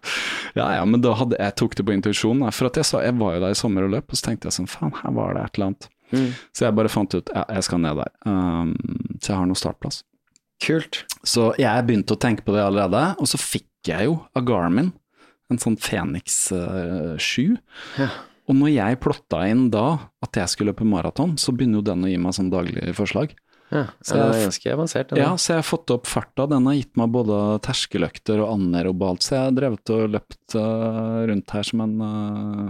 Ja ja, men da hadde jeg tok det på intuisjon, for at jeg sa, jeg var jo der i sommer og løp, og så tenkte jeg sånn, faen, her var det et eller annet. Mm. Så jeg bare fant ut, ja, jeg skal ned der. Um, så jeg har noe startplass. Kult. Så jeg begynte å tenke på det allerede, og så fikk jeg jo av Garmin en sånn Fenix uh, 7. Ja. Og når jeg plotta inn da at jeg skulle løpe maraton, så begynner jo den å gi meg sånn daglig forslag. Ja, så det er ganske avansert. Ja, så jeg har fått opp farta. Den har gitt meg både terskeløkter og anerobalt, så jeg har drevet og løpt uh, rundt her som en uh...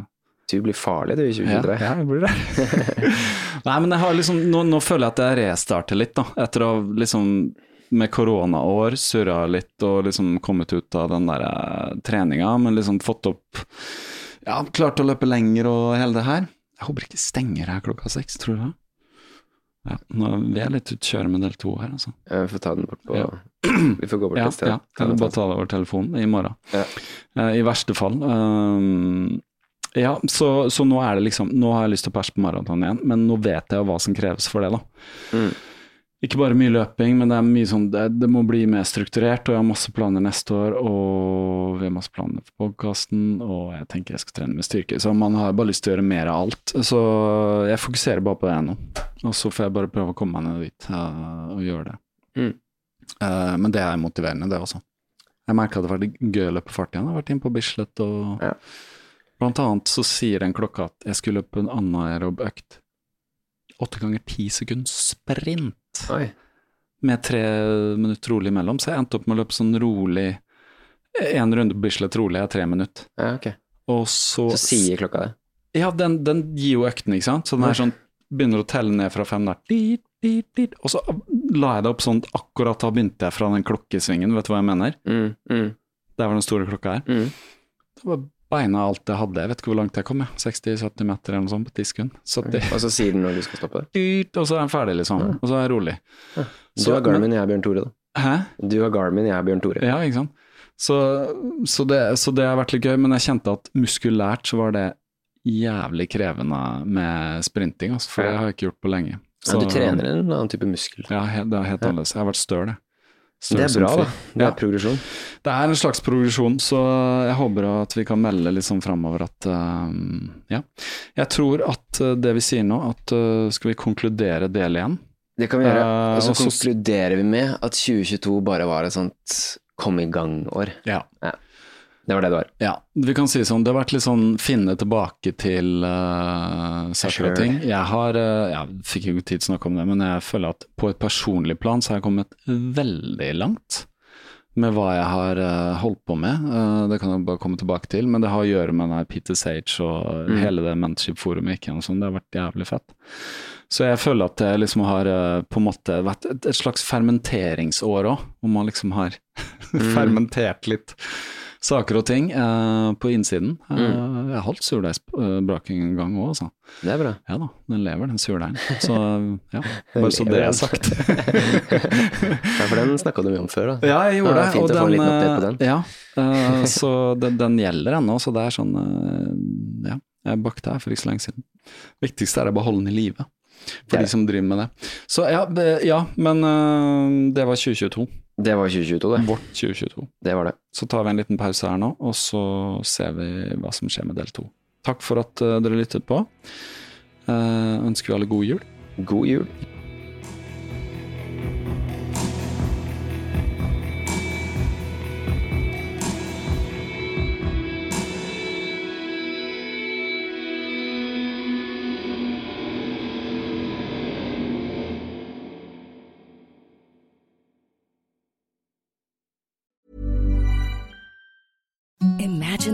Du blir farlig du i 2023. Ja, jeg blir det. Nei, men jeg har liksom, nå, nå, føler jeg at jeg restarter litt, da. Etter å liksom med koronaår surra litt og liksom kommet ut av den der uh, treninga, men liksom fått opp Ja, klart å løpe lenger og hele det her. Jeg håper ikke stenger her klokka seks, tror du det? Ja, nå vi er litt utkjøre med del to her, altså. Ja, vi får ta den bort på ja. Vi får gå bort ja, et sted. Ja, kan du bare ta det over telefonen i morgen. Ja. Uh, I verste fall. Um, ja, så, så, nå er det liksom Nå har jeg lyst til å perse på maraton igjen, men nå vet jeg hva som kreves for det, da. Mm ikke bare mye løping, men det er mye sånn det, det, må bli mer strukturert. Og jeg har masse planer neste år, og vi har masse planer for podkasten. Og jeg tenker jeg skal trene med styrke. Så man har bare lyst til å gjøre mer av alt. Så jeg fokuserer bare på det nå. Og så får jeg bare prøve å komme meg ned dit uh, og gjøre det. Mm. Uh, men det er motiverende, det også. Jeg merka det var gøy å løpe fart igjen. Jeg har vært inne på Bislett og ja. Blant annet så sier den klokka at jeg skulle løpe en anaerob økt. Åtte ganger ti sekunds sprint. Oi. Med tre minutter rolig imellom, så jeg endte opp med å løpe sånn rolig En runde på Bislett rolig er tre minutter. Ja, okay. Og så Så sier klokka det? Ja, den, den gir jo økten, ikke sant. Så den er sånn begynner å telle ned fra fem der. Dit, dit, dit. Og så la jeg det opp sånn akkurat da begynte jeg fra den klokkesvingen, vet du hva jeg mener? Mm, mm. Der var den store klokka her. Mm. Det var beina alt jeg hadde. Jeg vet ikke hvor langt jeg kom, 60-70 meter eller noe sånt på ti sekunder. Og så sier den når du skal stoppe? Og så er den ferdig, liksom. Ja. Og så er jeg rolig. Ja. Du har Garmin, jeg er Bjørn Tore, da. Hæ? Du har Garmin, jeg er Bjørn Tore. Ja, ikke sant. Så, så, det, så, det, har vært litt gøy, men jeg kjente at muskulært så var det jævlig krevende med sprinting, altså, for det har jeg ikke gjort på lenge. Så, ja, du trener en annen type muskel? Ja, det er helt annerledes. Jeg har vært støl, jeg. Det er bra, da. Det er ja. progresjon. Det er en slags progresjon, så jeg håper at vi kan melde litt sånn framover at uh, Ja. Jeg tror at uh, det vi sier nå, at uh, skal vi konkludere del én Det kan vi gjøre. Og så konkluderer vi med at 2022 bare var et sånt kom i gang-år. Ja. ja. Det var det det var. Ja, vi kan si sånn, det har vært litt sånn finne tilbake til uh, saker og ting. Jeg har, uh, jeg fikk ikke tid til å snakke om det, men jeg føler at på et personlig plan så har jeg kommet veldig langt med hva jeg har uh, holdt på med. Uh, det kan jeg bare komme tilbake til, men det har å gjøre med den Peter Sage og mm. hele det mentorship-forumet gikk gjennom sånn. Det har vært jævlig fett. Så jeg føler at det liksom har på en måte vært et, et slags fermenteringsår òg, hvor man liksom har mm. fermentert litt saker og ting uh, på innsiden. Uh, mm. Jeg har holdt surdeigsbraking en gang òg, altså. Det er bra. Ja da, den lever, den surdeigen. Så ja, bare så det er sagt. ja, for den snakka du mye om før, da. Ja, jeg gjorde det. Og å få en liten update på den. Ja, uh, så den, den gjelder ennå, så det er sånn Ja, jeg bakte her for ikke så lenge siden. Viktigste er å beholde den i live. For de som driver med det. Så ja, ja men det var 2022. Det var 2022, det. Vårt 2022. Det var det. Så tar vi en liten pause her nå, og så ser vi hva som skjer med del to. Takk for at uh, dere lyttet på. Uh, ønsker vi alle god jul. God jul.